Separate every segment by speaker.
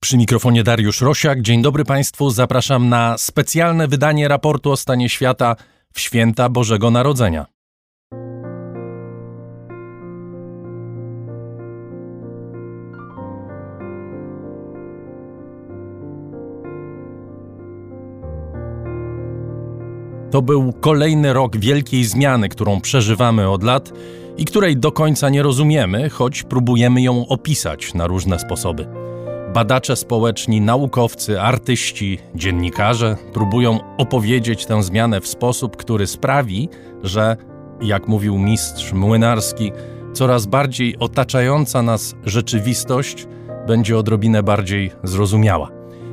Speaker 1: Przy mikrofonie Dariusz Rosiak. Dzień dobry Państwu. Zapraszam na specjalne wydanie raportu o stanie świata w święta Bożego Narodzenia. To był kolejny rok wielkiej zmiany, którą przeżywamy od lat i której do końca nie rozumiemy, choć próbujemy ją opisać na różne sposoby. Badacze społeczni, naukowcy, artyści, dziennikarze próbują opowiedzieć tę zmianę w sposób, który sprawi, że, jak mówił mistrz młynarski, coraz bardziej otaczająca nas rzeczywistość będzie odrobinę bardziej zrozumiała.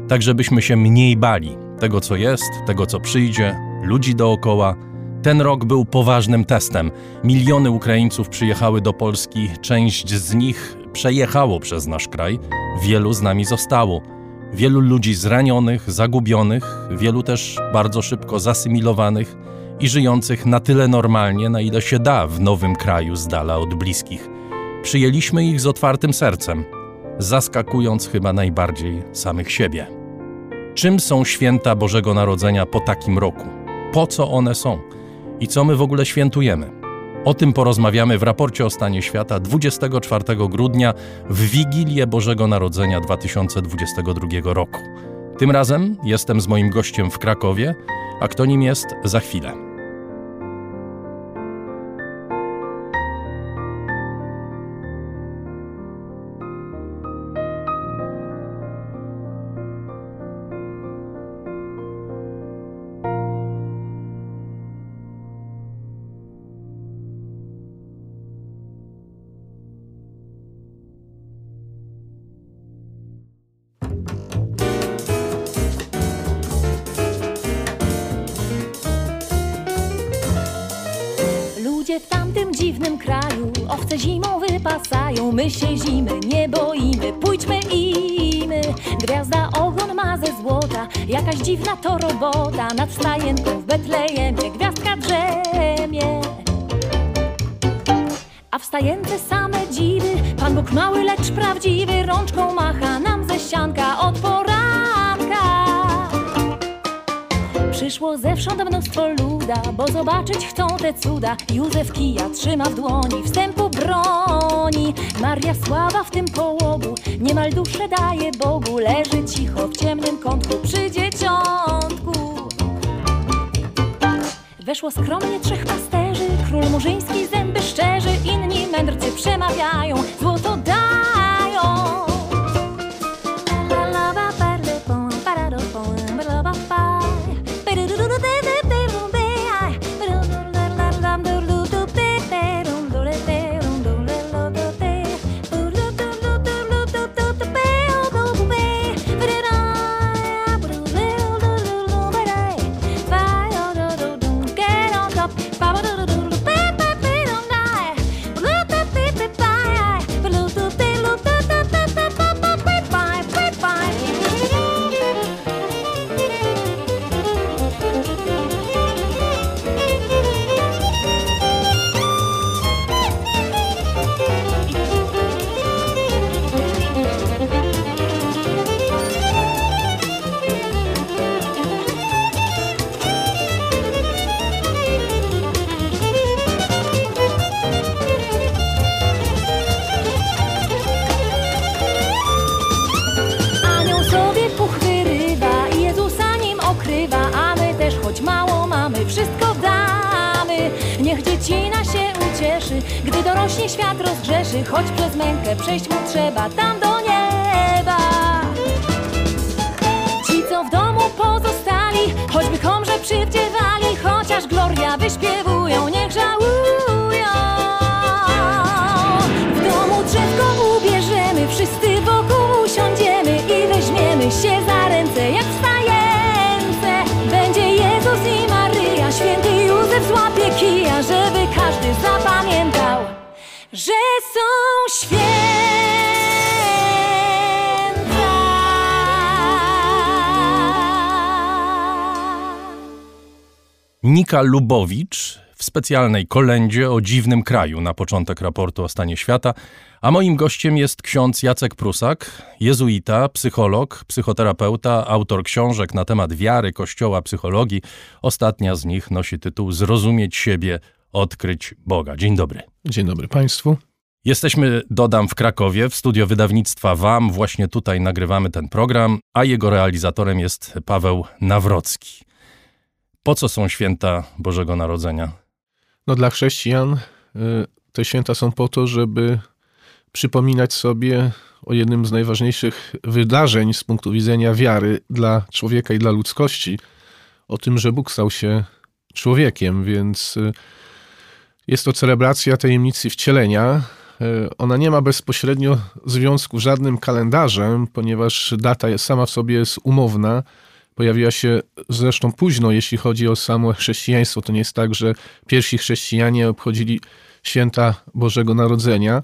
Speaker 1: Tak, żebyśmy się mniej bali tego, co jest, tego, co przyjdzie, ludzi dookoła. Ten rok był poważnym testem. Miliony Ukraińców przyjechały do Polski, część z nich przejechało przez nasz kraj, wielu z nami zostało. Wielu ludzi zranionych, zagubionych, wielu też bardzo szybko zasymilowanych i żyjących na tyle normalnie, na ile się da w nowym kraju z dala od bliskich. Przyjęliśmy ich z otwartym sercem, zaskakując chyba najbardziej samych siebie. Czym są święta Bożego Narodzenia po takim roku? Po co one są? I co my w ogóle świętujemy? O tym porozmawiamy w raporcie o stanie świata 24 grudnia w Wigilię Bożego Narodzenia 2022 roku. Tym razem jestem z moim gościem w Krakowie, a kto nim jest za chwilę.
Speaker 2: Betlejemie gwiazdka drzemie. A w stajence same dziwy, Pan Bóg mały, lecz prawdziwy, rączką macha nam ze ścianka od poranka. Przyszło zewsząd mnóstwo luda, bo zobaczyć chcą te cuda. Józef kija trzyma w dłoni, wstępu broni. Maria sława w tym połogu, niemal duszę daje Bogu. Leży cicho w ciemnym kątku przy dzieciątku. Weszło skromnie trzech pasterzy, król murzyński zęby szczerzy, inni mędrcy przemawiają, złoto dają. Gloria wyśpiewują, święta.
Speaker 1: Nika Lubowicz w specjalnej kolędzie o dziwnym kraju na początek raportu o stanie świata, a moim gościem jest ksiądz Jacek Prusak, jezuita, psycholog, psychoterapeuta, autor książek na temat wiary, kościoła, psychologii. Ostatnia z nich nosi tytuł Zrozumieć siebie, odkryć Boga. Dzień dobry.
Speaker 3: Dzień dobry Państwu.
Speaker 1: Jesteśmy, dodam, w Krakowie, w studio wydawnictwa WAM. Właśnie tutaj nagrywamy ten program, a jego realizatorem jest Paweł Nawrocki. Po co są święta Bożego Narodzenia?
Speaker 3: No dla chrześcijan y, te święta są po to, żeby przypominać sobie o jednym z najważniejszych wydarzeń z punktu widzenia wiary dla człowieka i dla ludzkości, o tym, że Bóg stał się człowiekiem, więc y, jest to celebracja tajemnicy wcielenia. Y, ona nie ma bezpośrednio związku z żadnym kalendarzem, ponieważ data sama w sobie jest umowna. Pojawiła się zresztą późno, jeśli chodzi o samo chrześcijaństwo. To nie jest tak, że pierwsi chrześcijanie obchodzili święta Bożego Narodzenia.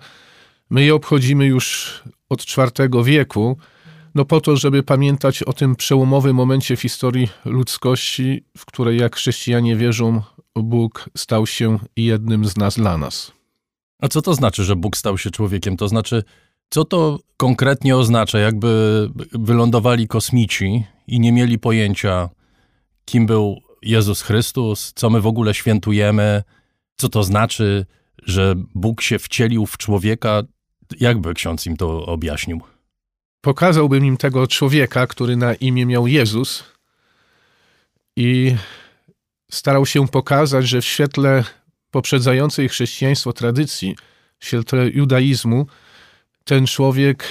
Speaker 3: My je obchodzimy już od IV wieku, no po to, żeby pamiętać o tym przełomowym momencie w historii ludzkości, w której, jak chrześcijanie wierzą, Bóg stał się jednym z nas dla nas.
Speaker 1: A co to znaczy, że Bóg stał się człowiekiem? To znaczy, co to konkretnie oznacza? Jakby wylądowali kosmici i nie mieli pojęcia, kim był Jezus Chrystus, co my w ogóle świętujemy, co to znaczy, że Bóg się wcielił w człowieka. Jakby ksiądz im to objaśnił?
Speaker 3: Pokazałbym im tego człowieka, który na imię miał Jezus i starał się pokazać, że w świetle poprzedzającej chrześcijaństwo tradycji, w świetle judaizmu, ten człowiek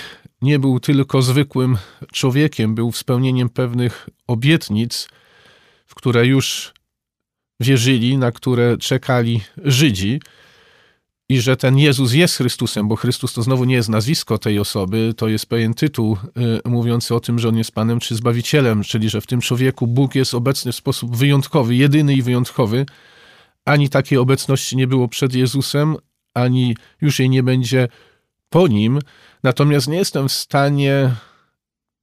Speaker 3: nie był tylko zwykłym człowiekiem, był spełnieniem pewnych obietnic, w które już wierzyli, na które czekali Żydzi. I że ten Jezus jest Chrystusem, bo Chrystus to znowu nie jest nazwisko tej osoby, to jest pewien tytuł y, mówiący o tym, że on jest Panem czy Zbawicielem, czyli że w tym człowieku Bóg jest obecny w sposób wyjątkowy, jedyny i wyjątkowy. Ani takiej obecności nie było przed Jezusem, ani już jej nie będzie po nim. Natomiast nie jestem w stanie,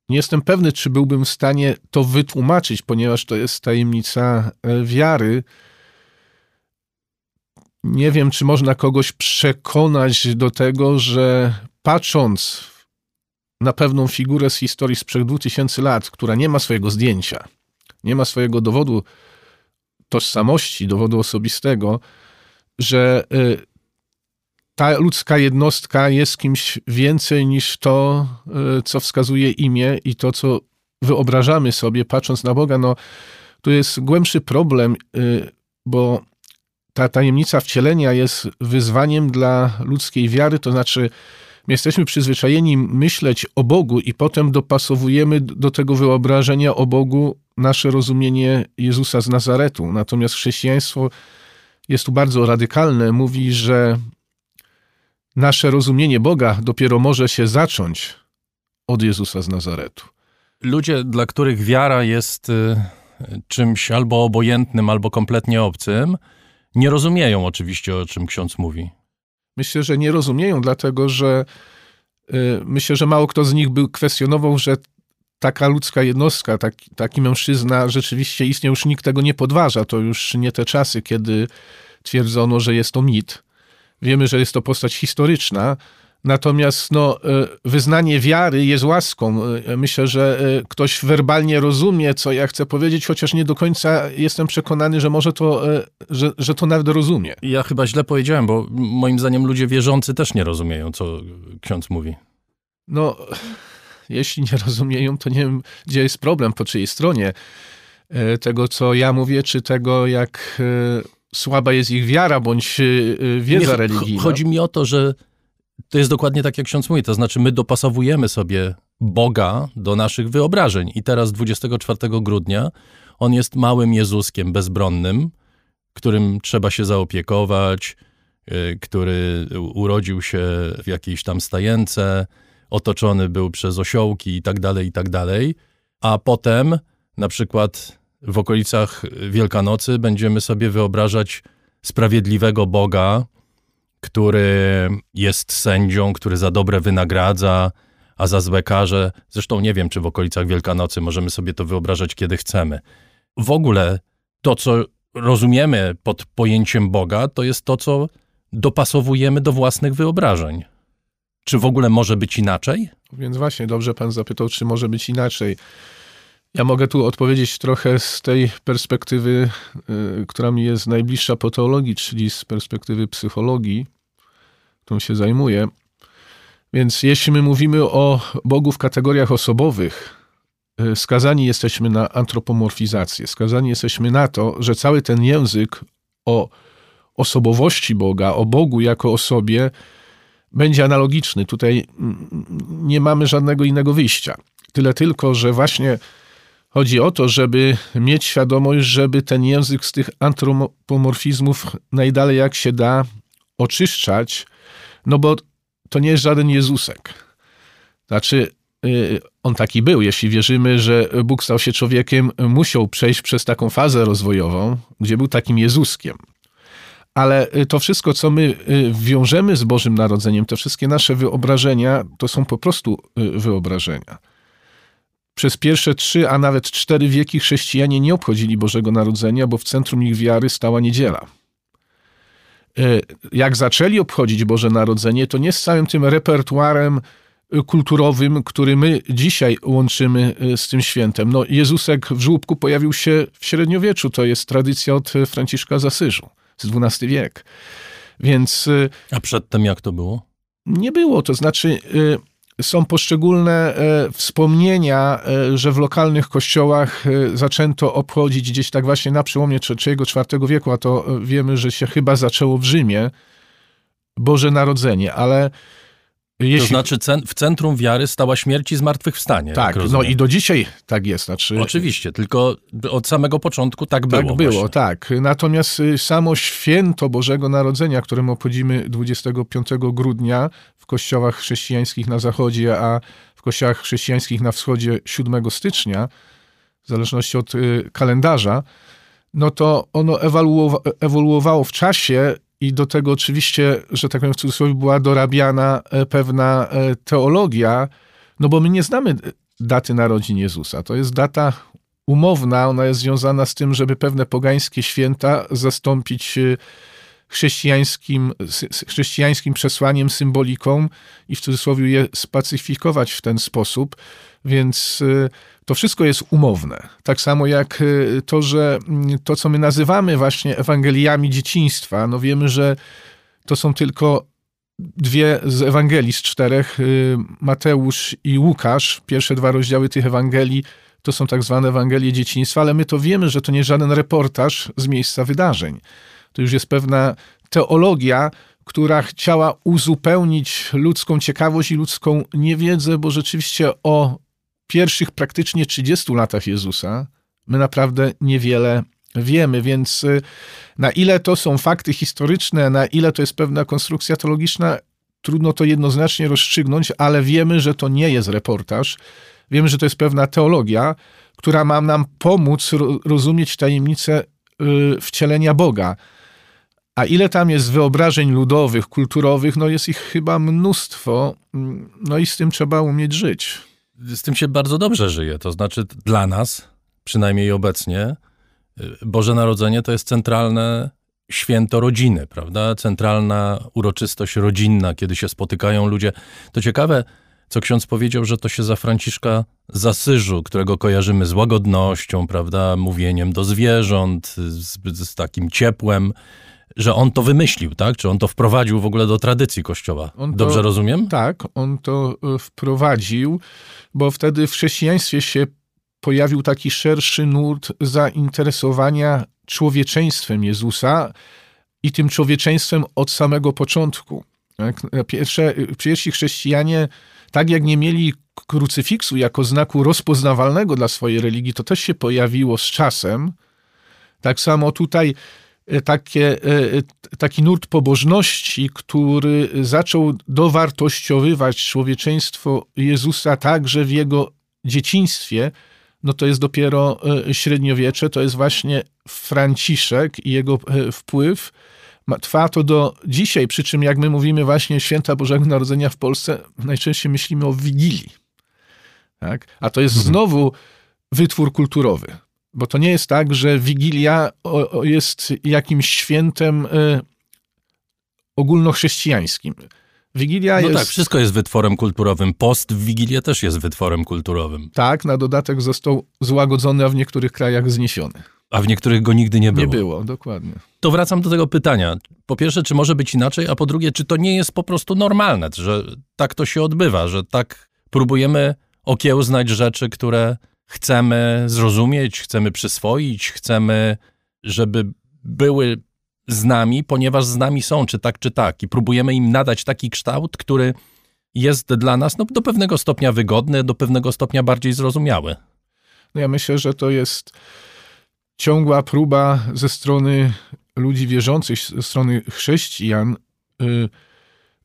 Speaker 3: nie jestem pewny, czy byłbym w stanie to wytłumaczyć, ponieważ to jest tajemnica e, wiary. Nie wiem, czy można kogoś przekonać do tego, że patrząc na pewną figurę z historii sprzed 2000 lat, która nie ma swojego zdjęcia, nie ma swojego dowodu tożsamości, dowodu osobistego, że e, ta ludzka jednostka jest kimś więcej niż to, e, co wskazuje imię i to, co wyobrażamy sobie, patrząc na Boga. No, tu jest głębszy problem, e, bo ta tajemnica wcielenia jest wyzwaniem dla ludzkiej wiary, to znaczy my jesteśmy przyzwyczajeni myśleć o Bogu i potem dopasowujemy do tego wyobrażenia o Bogu nasze rozumienie Jezusa z Nazaretu. Natomiast chrześcijaństwo jest tu bardzo radykalne. Mówi, że nasze rozumienie Boga dopiero może się zacząć od Jezusa z Nazaretu.
Speaker 1: Ludzie, dla których wiara jest y, czymś albo obojętnym, albo kompletnie obcym, nie rozumieją oczywiście, o czym ksiądz mówi.
Speaker 3: Myślę, że nie rozumieją, dlatego że y, myślę, że mało kto z nich by kwestionował, że taka ludzka jednostka, taki, taki mężczyzna rzeczywiście istnieje, już nikt tego nie podważa. To już nie te czasy, kiedy twierdzono, że jest to mit. Wiemy, że jest to postać historyczna, natomiast no, e, wyznanie wiary jest łaską. E, myślę, że e, ktoś werbalnie rozumie, co ja chcę powiedzieć, chociaż nie do końca jestem przekonany, że może to, że, że to nawet rozumie.
Speaker 1: Ja chyba źle powiedziałem, bo moim zdaniem ludzie wierzący też nie rozumieją, co ksiądz mówi.
Speaker 3: No, jeśli nie rozumieją, to nie wiem, gdzie jest problem, po czyjej stronie tego, co ja mówię, czy tego, jak słaba jest ich wiara bądź y, y, wiedza Nie, religijna.
Speaker 1: Chodzi mi o to, że to jest dokładnie tak, jak ksiądz mówi, to znaczy my dopasowujemy sobie Boga do naszych wyobrażeń. I teraz 24 grudnia on jest małym Jezuskiem bezbronnym, którym trzeba się zaopiekować, y, który urodził się w jakiejś tam stajence, otoczony był przez osiołki i tak dalej, i tak dalej. A potem na przykład w okolicach Wielkanocy będziemy sobie wyobrażać sprawiedliwego Boga, który jest sędzią, który za dobre wynagradza, a za złe karze. Zresztą nie wiem, czy w okolicach Wielkanocy możemy sobie to wyobrażać, kiedy chcemy. W ogóle to, co rozumiemy pod pojęciem Boga, to jest to, co dopasowujemy do własnych wyobrażeń. Czy w ogóle może być inaczej?
Speaker 3: Więc właśnie, dobrze pan zapytał, czy może być inaczej. Ja mogę tu odpowiedzieć trochę z tej perspektywy, y, która mi jest najbliższa po teologii, czyli z perspektywy psychologii, którą się zajmuję. Więc jeśli my mówimy o Bogu w kategoriach osobowych, y, skazani jesteśmy na antropomorfizację, skazani jesteśmy na to, że cały ten język o osobowości Boga, o Bogu jako osobie, będzie analogiczny. Tutaj mm, nie mamy żadnego innego wyjścia. Tyle tylko, że właśnie chodzi o to, żeby mieć świadomość, żeby ten język z tych antropomorfizmów najdalej jak się da oczyszczać, no bo to nie jest żaden Jezusek. Znaczy, y, on taki był. Jeśli wierzymy, że Bóg stał się człowiekiem, musiał przejść przez taką fazę rozwojową, gdzie był takim Jezuskiem ale y, to wszystko, co my y, wiążemy z Bożym Narodzeniem, te wszystkie nasze wyobrażenia, to są po prostu wyobrażenia. Przez pierwsze trzy, a nawet cztery wieki chrześcijanie nie obchodzili Bożego Narodzenia, bo w centrum ich wiary stała niedziela. Jak zaczęli obchodzić Boże Narodzenie, to nie z całym tym repertuarem kulturowym, który my dzisiaj łączymy z tym świętem. No, Jezusek w żłóbku pojawił się w średniowieczu, to jest tradycja od Franciszka z Asyżu z XII wiek. Więc.
Speaker 1: A przedtem jak to było?
Speaker 3: Nie było. To znaczy, są poszczególne e, wspomnienia, e, że w lokalnych kościołach e, zaczęto obchodzić gdzieś tak właśnie na przełomie III-IV wieku, a to wiemy, że się chyba zaczęło w Rzymie, Boże Narodzenie, ale
Speaker 1: jeśli... To znaczy w centrum wiary stała śmierć i zmartwychwstanie.
Speaker 3: Tak, no i do dzisiaj tak jest. Znaczy...
Speaker 1: Oczywiście, tylko od samego początku tak było.
Speaker 3: Tak było, właśnie. tak. Natomiast y, samo święto Bożego Narodzenia, którym obchodzimy 25 grudnia w kościołach chrześcijańskich na zachodzie, a w kościołach chrześcijańskich na wschodzie 7 stycznia, w zależności od y, kalendarza, no to ono ewoluowało w czasie i do tego oczywiście, że tak powiem w cudzysłowie, była dorabiana e, pewna e, teologia, no bo my nie znamy daty narodzin Jezusa. To jest data umowna, ona jest związana z tym, żeby pewne pogańskie święta zastąpić e, chrześcijańskim, chrześcijańskim przesłaniem, symboliką i w cudzysłowie je spacyfikować w ten sposób. Więc to wszystko jest umowne. Tak samo jak y, to, że mm, to, co my nazywamy właśnie Ewangeliami dzieciństwa, no wiemy, że to są tylko dwie z Ewangelii z czterech, y, Mateusz i Łukasz, pierwsze dwa rozdziały tych Ewangelii, to są tak zwane Ewangelie dzieciństwa, ale my to wiemy, że to nie żaden reportaż z miejsca wydarzeń. To już jest pewna teologia, która chciała uzupełnić ludzką ciekawość i ludzką niewiedzę, bo rzeczywiście o pierwszych praktycznie 30 latach Jezusa my naprawdę niewiele wiemy, więc y, na ile to są fakty historyczne, na ile to jest pewna konstrukcja teologiczna, trudno to jednoznacznie rozstrzygnąć, ale wiemy, że to nie jest reportaż. Wiemy, że to jest pewna teologia, która ma nam pomóc rozumieć tajemnicę y, wcielenia Boga. A ile tam jest wyobrażeń ludowych, kulturowych, no jest ich chyba mnóstwo, mm, no i z tym trzeba umieć żyć
Speaker 1: z tym się bardzo dobrze żyje. To znaczy dla nas, przynajmniej obecnie, y, Boże Narodzenie to jest centralne święto rodziny, prawda? Centralna uroczystość rodzinna, kiedy się spotykają ludzie. To ciekawe, co ksiądz powiedział, że to się za Franciszka z Asyżu, którego kojarzymy z łagodnością, prawda, mówieniem do zwierząt, z, z takim ciepłem, że on to wymyślił, tak? Czy on to wprowadził w ogóle do tradycji Kościoła? On Dobrze
Speaker 3: to,
Speaker 1: rozumiem?
Speaker 3: Tak, on to e, wprowadził, bo wtedy w chrześcijaństwie się pojawił taki szerszy nurt zainteresowania człowieczeństwem Jezusa i tym człowieczeństwem od samego początku. Tak? Pierwsze, pierwsi chrześcijanie, tak jak nie mieli krucyfiksu jako znaku rozpoznawalnego dla swojej religii, to też się pojawiło z czasem. Tak samo tutaj E, takie, e, taki nurt pobożności, który zaczął dowartościowywać człowieczeństwo Jezusa także w jego dzieciństwie, no to jest dopiero średniowiecze, to jest właśnie Franciszek i jego wpływ. Trwa to do dzisiaj, przy czym jak my mówimy właśnie święta Bożego Narodzenia w Polsce, najczęściej myślimy o Wigilii. Tak? A to jest mhm. znowu wytwór kulturowy Bo to nie jest tak, że Wigilia jest jakimś świętem y, ogólnochrześcijańskim. Wigilia
Speaker 1: No
Speaker 3: jest...
Speaker 1: tak, wszystko jest wytworem kulturowym. Post w Wigilię też jest wytworem kulturowym.
Speaker 3: Tak, na dodatek został złagodzony, a w niektórych krajach zniesiony.
Speaker 1: A w niektórych go nigdy nie było.
Speaker 3: Nie było, dokładnie.
Speaker 1: To wracam do tego pytania. Po pierwsze, czy może być inaczej, a po drugie, czy to nie jest po prostu normalne, że tak to się odbywa, że tak próbujemy okiełznać rzeczy, które chcemy zrozumieć, chcemy przyswoić, chcemy, żeby były z nami, ponieważ z nami są, czy tak, czy tak. I próbujemy im nadać taki kształt, który jest dla nas no, do pewnego stopnia wygodny, do pewnego stopnia bardziej zrozumiały.
Speaker 3: No ja myślę, że to jest ciągła próba ze strony ludzi wierzących, ze strony chrześcijan, y,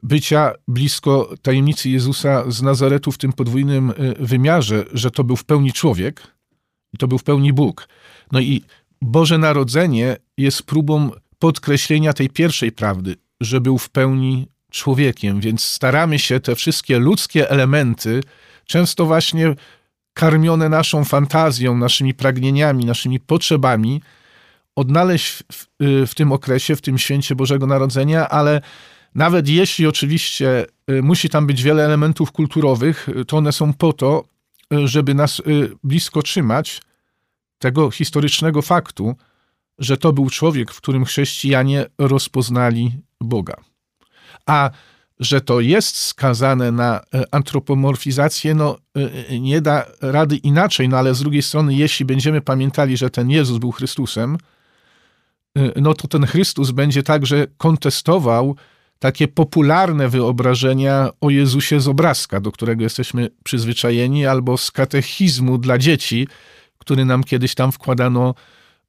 Speaker 3: bycia blisko tajemnicy Jezusa z Nazaretu w tym podwójnym y, wymiarze, że to był w pełni człowiek i to był w pełni Bóg. No i Boże Narodzenie jest próbą podkreślenia tej pierwszej prawdy, że był w pełni człowiekiem, więc staramy się te wszystkie ludzkie elementy, często właśnie karmione naszą fantazją, naszymi pragnieniami, naszymi potrzebami, odnaleźć w, w, w, tym okresie, w tym święcie Bożego Narodzenia, ale nawet jeśli oczywiście y, musi tam być wiele elementów kulturowych, to one są po to, y, żeby nas y, blisko trzymać tego historycznego faktu, że to był człowiek, w którym chrześcijanie rozpoznali Boga. A że to jest skazane na antropomorfizację, no nie da rady inaczej, no ale z drugiej strony, jeśli będziemy pamiętali, że ten Jezus był Chrystusem, no to ten Chrystus będzie także kontestował takie popularne wyobrażenia o Jezusie z obrazka, do którego jesteśmy przyzwyczajeni, albo z katechizmu dla dzieci, który nam kiedyś tam wkładano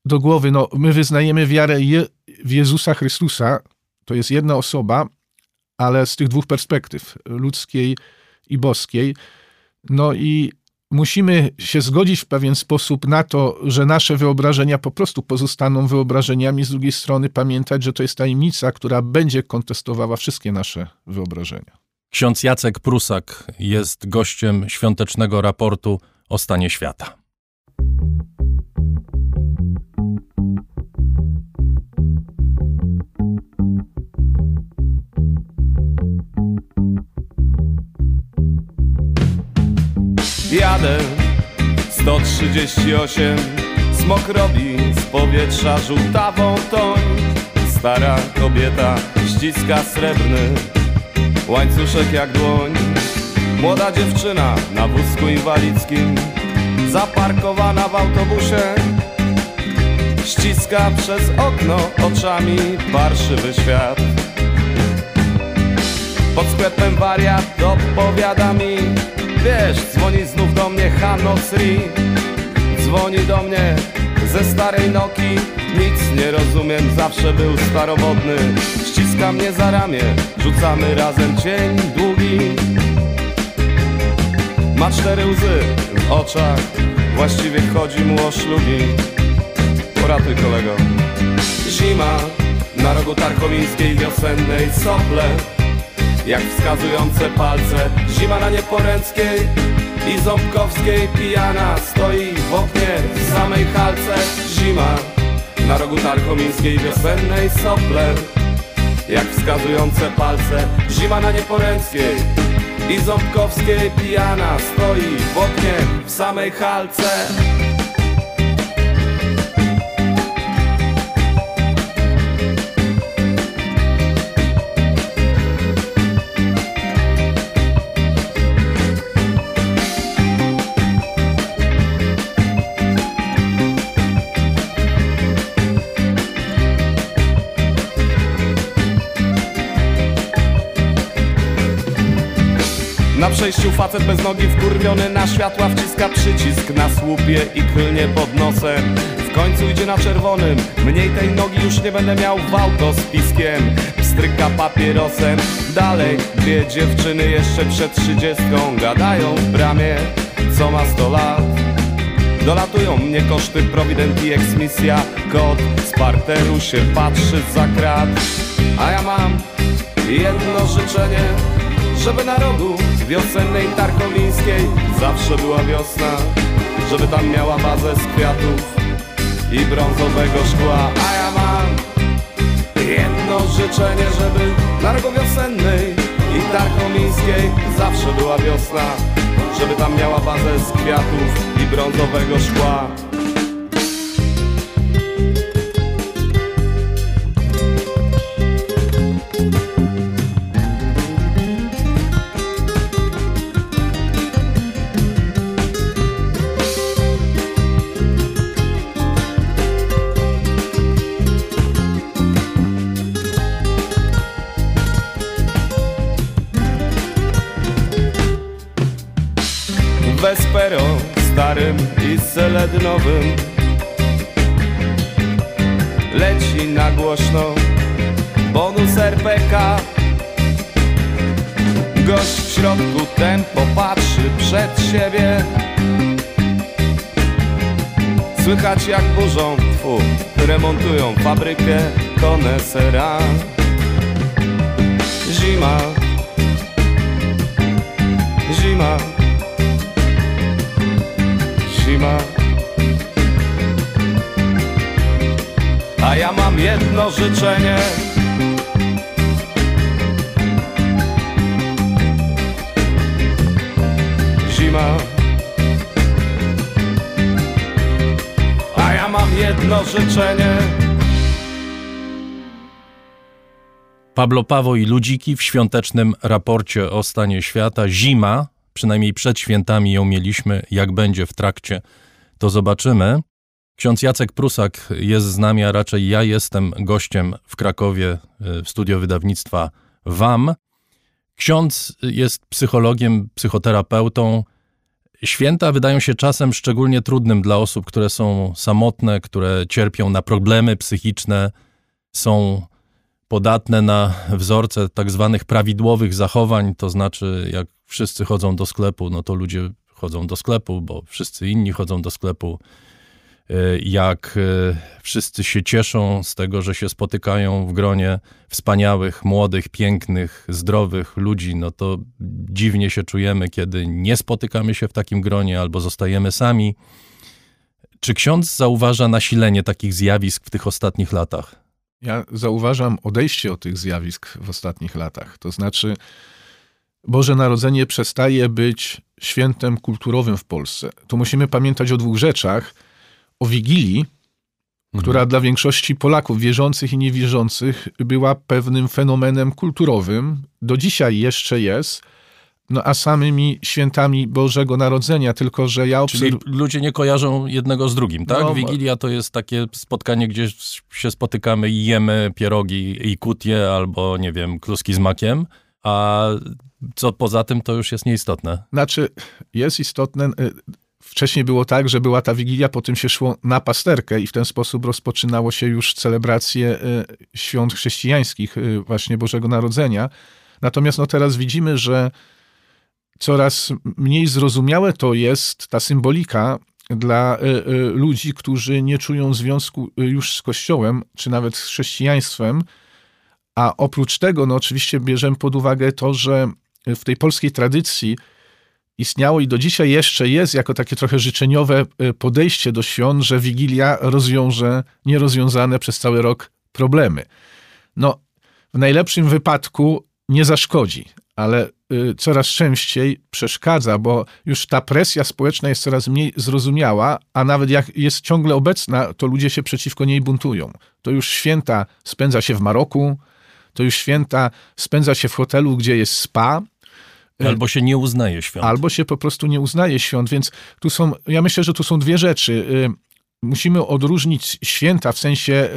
Speaker 3: do głowy. No, my wyznajemy wiarę Je w Jezusa Chrystusa, to jest jedna osoba, ale z tych dwóch perspektyw, ludzkiej i boskiej. No i musimy się zgodzić w pewien sposób na to, że nasze wyobrażenia po prostu pozostaną wyobrażeniami, z drugiej strony pamiętać, że to jest tajemnica, która będzie kontestowała wszystkie nasze wyobrażenia.
Speaker 1: Ksiądz Jacek Prusak jest gościem świątecznego raportu o stanie świata.
Speaker 4: Jadę. 138 Smok robi z powietrza żółtawą toń. Stara kobieta ściska srebrny Łańcuszek jak dłoń. Młoda dziewczyna na wózku inwalidzkim Zaparkowana w autobusie. Ściska przez okno oczami parszywy świat. Pod sklepem wariat opowiada mi Wiesz, dzwoni znów do mnie Hanno Sri Dzwoni do mnie ze starej Noki. Nic nie rozumiem, zawsze był starowodny. Ściska mnie za ramię, rzucamy razem cień długi. Ma cztery łzy w oczach Właściwie chodzi mu o szlugi. Poratuj kolego. Zima na rogu tarkowińskiej wiosennej sople jak wskazujące palce Zima na Nieporęckiej i Ząbkowskiej pijana Stoi w oknie w samej halce. Zima na rogu tarkomińskiej wiosennej sople Jak wskazujące palce Zima na Nieporęckiej i Ząbkowskiej pijana Stoi w oknie w samej halce Na przejściu facet bez nogi wkurwiony na światła wciska przycisk na słupie i klnie pod nosem. W końcu idzie na czerwonym, mniej tej nogi już nie będę miał w auto z piskiem. Pstryka papierosem, dalej dwie dziewczyny jeszcze przed trzydziestką Gadają w bramie, co ma sto lat. Dolatują mnie koszty Provident i eksmisja. Kot z parteru się patrzy za krat. A ja mam jedno życzenie żeby na rogu wiosennej tarkowińskiej zawsze była wiosna, żeby tam miała bazę z kwiatów i brązowego szkła. A ja mam jedno życzenie, żeby na rogu wiosennej i tarchomińskiej zawsze była wiosna. Żeby tam miała bazę z kwiatów i brązowego szkła Jak burzą, tfu, remontują fabrykę konesera. Zima. Zima. Zima. A ja mam jedno życzenie życzenie
Speaker 1: Pablo Pawo i Ludziki w świątecznym raporcie o stanie świata. Zima, przynajmniej przed świętami ją mieliśmy, jak będzie w trakcie, to zobaczymy. Ksiądz Jacek Prusak jest z nami, a raczej ja jestem gościem w Krakowie y, w studio wydawnictwa WAM. Ksiądz jest psychologiem, psychoterapeutą. Święta wydają się czasem szczególnie trudnym dla osób, które są samotne, które cierpią na problemy psychiczne, są podatne na wzorce tak zwanych prawidłowych zachowań, to znaczy jak wszyscy chodzą do sklepu, no to ludzie chodzą do sklepu, bo wszyscy inni chodzą do sklepu. Y, Jak y, wszyscy się cieszą z tego, że się spotykają w gronie wspaniałych, młodych, pięknych, zdrowych ludzi, no to dziwnie się czujemy, kiedy nie spotykamy się w takim gronie albo zostajemy sami. Czy ksiądz zauważa nasilenie takich zjawisk w tych ostatnich latach?
Speaker 3: Ja zauważam odejście od tych zjawisk w ostatnich latach. To znaczy, Boże Narodzenie przestaje być świętem kulturowym w Polsce. Tu musimy pamiętać o dwóch rzeczach. O Wigilii, która dla większości Polaków, wierzących i niewierzących, była pewnym fenomenem kulturowym. Do dzisiaj jeszcze jest. No a samymi świętami Bożego Narodzenia, tylko że ja
Speaker 1: Czyli
Speaker 3: obserwuję.
Speaker 1: ludzie nie kojarzą jednego z drugim, tak?
Speaker 3: No,
Speaker 1: Wigilia to jest takie spotkanie, gdzie się spotykamy i jemy pierogi i kutie albo, nie wiem, kluski z makiem, a co poza tym to już jest nieistotne.
Speaker 3: Znaczy, jest istotne. Wcześniej było tak, że była ta wigilia, potem się szło na pasterkę i w ten sposób rozpoczynało się już celebracje y, świąt chrześcijańskich, y, właśnie Bożego Narodzenia. Natomiast no teraz widzimy, że coraz mniej zrozumiałe to jest ta symbolika dla y, ludzi, którzy nie czują związku już z Kościołem, czy nawet z chrześcijaństwem. A oprócz tego, no oczywiście bierzemy pod uwagę to, że w tej polskiej tradycji istniało i do dzisiaj jeszcze jest jako takie trochę życzeniowe y, podejście do świąt, że Wigilia rozwiąże nierozwiązane przez cały rok problemy. No, w najlepszym wypadku nie zaszkodzi, ale y, coraz częściej przeszkadza, bo już ta presja społeczna jest coraz mniej zrozumiała, a nawet jak jest ciągle obecna, to ludzie się przeciwko niej buntują. To już święta spędza się w Maroku, to już święta spędza się w hotelu, gdzie jest spa,
Speaker 1: Albo się nie uznaje świąt.
Speaker 3: albo się po prostu nie uznaje świąt, więc tu są, ja myślę, że tu są dwie rzeczy. Y, Musimy odróżnić święta w sensie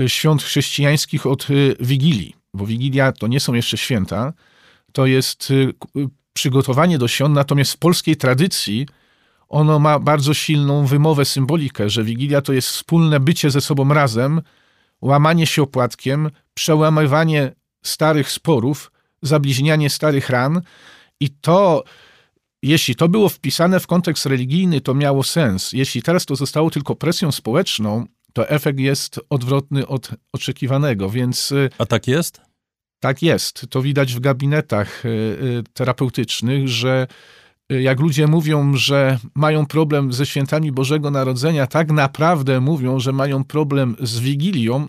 Speaker 3: y, świąt chrześcijańskich od y, Wigilii, bo Wigilia to nie są jeszcze święta, to jest przygotowanie do świąt, natomiast w polskiej tradycji ono ma bardzo silną wymowę, symbolikę, że Wigilia to jest wspólne bycie ze sobą razem, łamanie się opłatkiem, przełamywanie starych sporów, zabliźnianie starych ran i to, jeśli to było wpisane w kontekst religijny, to miało sens. Jeśli teraz to zostało tylko presją społeczną, to efekt jest odwrotny od oczekiwanego, więc y,
Speaker 1: A tak jest?
Speaker 3: tak jest. To widać w gabinetach y, y, terapeutycznych, że jak ludzie mówią, że mają problem ze świętami Bożego Narodzenia, tak naprawdę mówią, że mają problem z Wigilią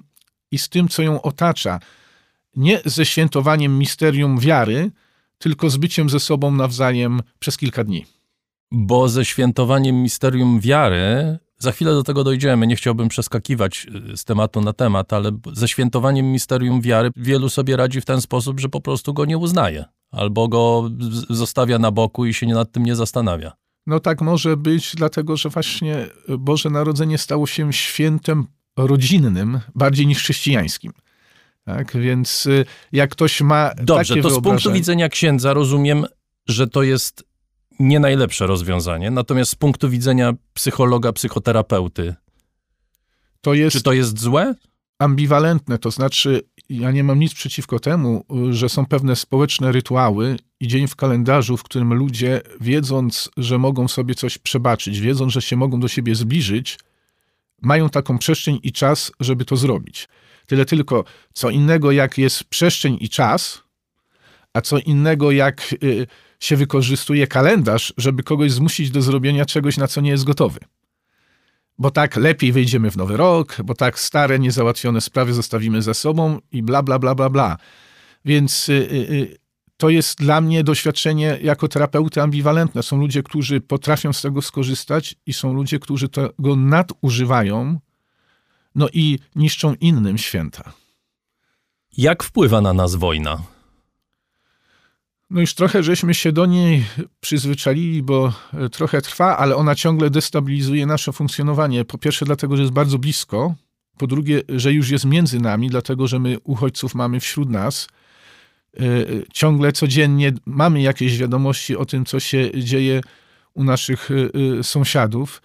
Speaker 3: i z tym, co ją otacza. Nie ze świętowaniem misterium wiary, tylko z byciem ze sobą nawzajem przez kilka dni.
Speaker 1: Bo ze świętowaniem misterium wiary, za chwilę do tego dojdziemy, nie chciałbym przeskakiwać y, z tematu na temat, ale ze świętowaniem misterium wiary wielu sobie radzi w ten sposób, że po prostu go nie uznaje, albo go zostawia na boku i się nad tym nie zastanawia.
Speaker 3: No tak może być, dlatego że właśnie Boże Narodzenie stało się świętem rodzinnym bardziej niż chrześcijańskim. Tak, więc y, jak ktoś ma
Speaker 1: Dobrze, to z punktu widzenia księdza rozumiem, że to jest nie najlepsze rozwiązanie, natomiast z punktu widzenia psychologa, psychoterapeuty,
Speaker 3: to jest
Speaker 1: czy to jest złe?
Speaker 3: ambiwalentne, to znaczy ja nie mam nic przeciwko temu, że są pewne społeczne rytuały i dzień w kalendarzu, w którym ludzie, wiedząc, że mogą sobie coś przebaczyć, wiedząc, że się mogą do siebie zbliżyć, mają taką przestrzeń i czas, żeby to zrobić. Tyle tylko, co innego jak jest przestrzeń i czas, a co innego jak y, się wykorzystuje kalendarz, żeby kogoś zmusić do zrobienia czegoś, na co nie jest gotowy bo tak lepiej wejdziemy w nowy rok, bo tak stare, niezałatwione sprawy zostawimy za sobą i bla, bla, bla, bla, bla. Więc y, y, y, to jest dla mnie doświadczenie jako terapeuty ambiwalentne. Są ludzie, którzy potrafią z tego skorzystać i są ludzie, którzy tego nadużywają, no i niszczą innym święta.
Speaker 1: Jak wpływa na nas wojna?
Speaker 3: No już trochę żeśmy się do niej przyzwyczaili, bo e, trochę trwa, ale ona ciągle destabilizuje nasze funkcjonowanie. Po pierwsze, dlatego, że jest bardzo blisko. Po drugie, że już jest między nami, dlatego, że my uchodźców mamy wśród nas. E, e, Ciągle, codziennie mamy jakieś wiadomości o tym, co się dzieje u naszych sąsiadów.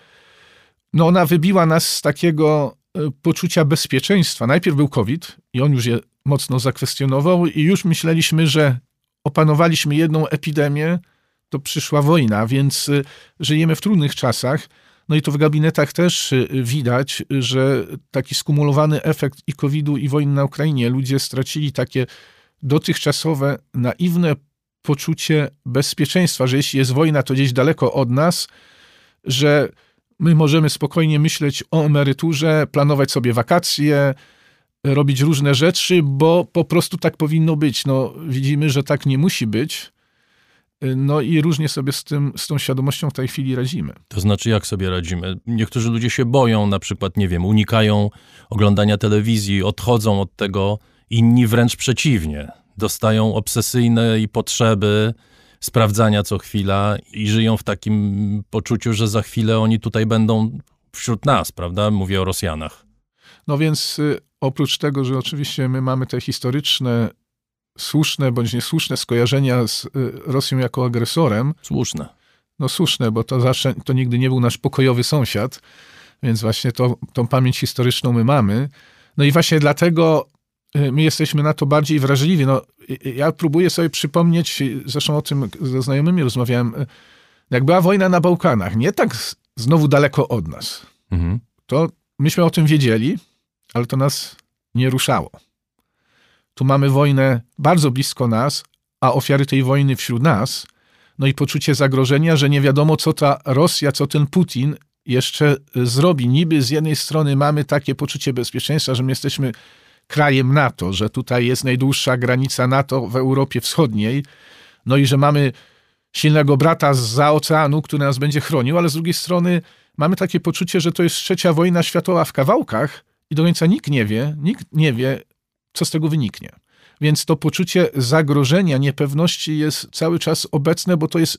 Speaker 3: No ona wybiła nas z takiego poczucia bezpieczeństwa. Najpierw był COVID i on już je mocno zakwestionował i już myśleliśmy, że opanowaliśmy jedną epidemię, to przyszła wojna, więc y, żyjemy w trudnych czasach. No i to w gabinetach też y, widać, że taki skumulowany efekt i COVID-u, i wojny na Ukrainie. Ludzie stracili takie dotychczasowe, naiwne poczucie bezpieczeństwa, że jeśli jest wojna, to gdzieś daleko od nas, że my możemy spokojnie myśleć o emeryturze, planować sobie wakacje, robić różne rzeczy, bo po prostu tak powinno być. No, widzimy, że tak nie musi być. No i różnie sobie z, tym, z tą świadomością w tej chwili radzimy.
Speaker 1: To znaczy, jak sobie radzimy? Niektórzy ludzie się boją, na przykład, nie wiem, unikają oglądania telewizji, odchodzą od tego, inni wręcz przeciwnie. Dostają obsesyjne potrzeby sprawdzania co chwila i żyją w takim poczuciu, że za chwilę oni tutaj będą wśród nas, prawda? Mówię o Rosjanach.
Speaker 3: No więc y, oprócz tego, że oczywiście my mamy te historyczne, słuszne bądź niesłuszne skojarzenia z y, Rosją jako agresorem,
Speaker 1: Słuszne.
Speaker 3: no słuszne, bo to zawsze, to nigdy nie był nasz pokojowy sąsiad, więc właśnie to, tą pamięć historyczną my mamy. No i właśnie dlatego my jesteśmy na to bardziej wrażliwi. No, y, y, ja próbuję sobie przypomnieć, y, zresztą o tym ze znajomymi rozmawiałem, y, jak była wojna na Bałkanach, nie tak znowu daleko od nas,
Speaker 1: Mhm.
Speaker 3: to myśmy o tym wiedzieli, ale to nas nie ruszało. Tu mamy wojnę bardzo blisko nas, a ofiary tej wojny wśród nas, no i poczucie zagrożenia, że nie wiadomo, co ta Rosja, co ten Putin jeszcze y, zrobi. Niby z jednej strony mamy takie poczucie bezpieczeństwa, że my jesteśmy krajem NATO, że tutaj jest najdłuższa granica NATO w Europie Wschodniej, no i że mamy silnego brata za oceanu, który nas będzie chronił, ale z drugiej strony mamy takie poczucie, że to jest trzecia wojna światowa w kawałkach i do końca nikt nie wie, nikt nie wie, co z tego wyniknie. Więc to poczucie zagrożenia, niepewności jest cały czas obecne, bo to jest,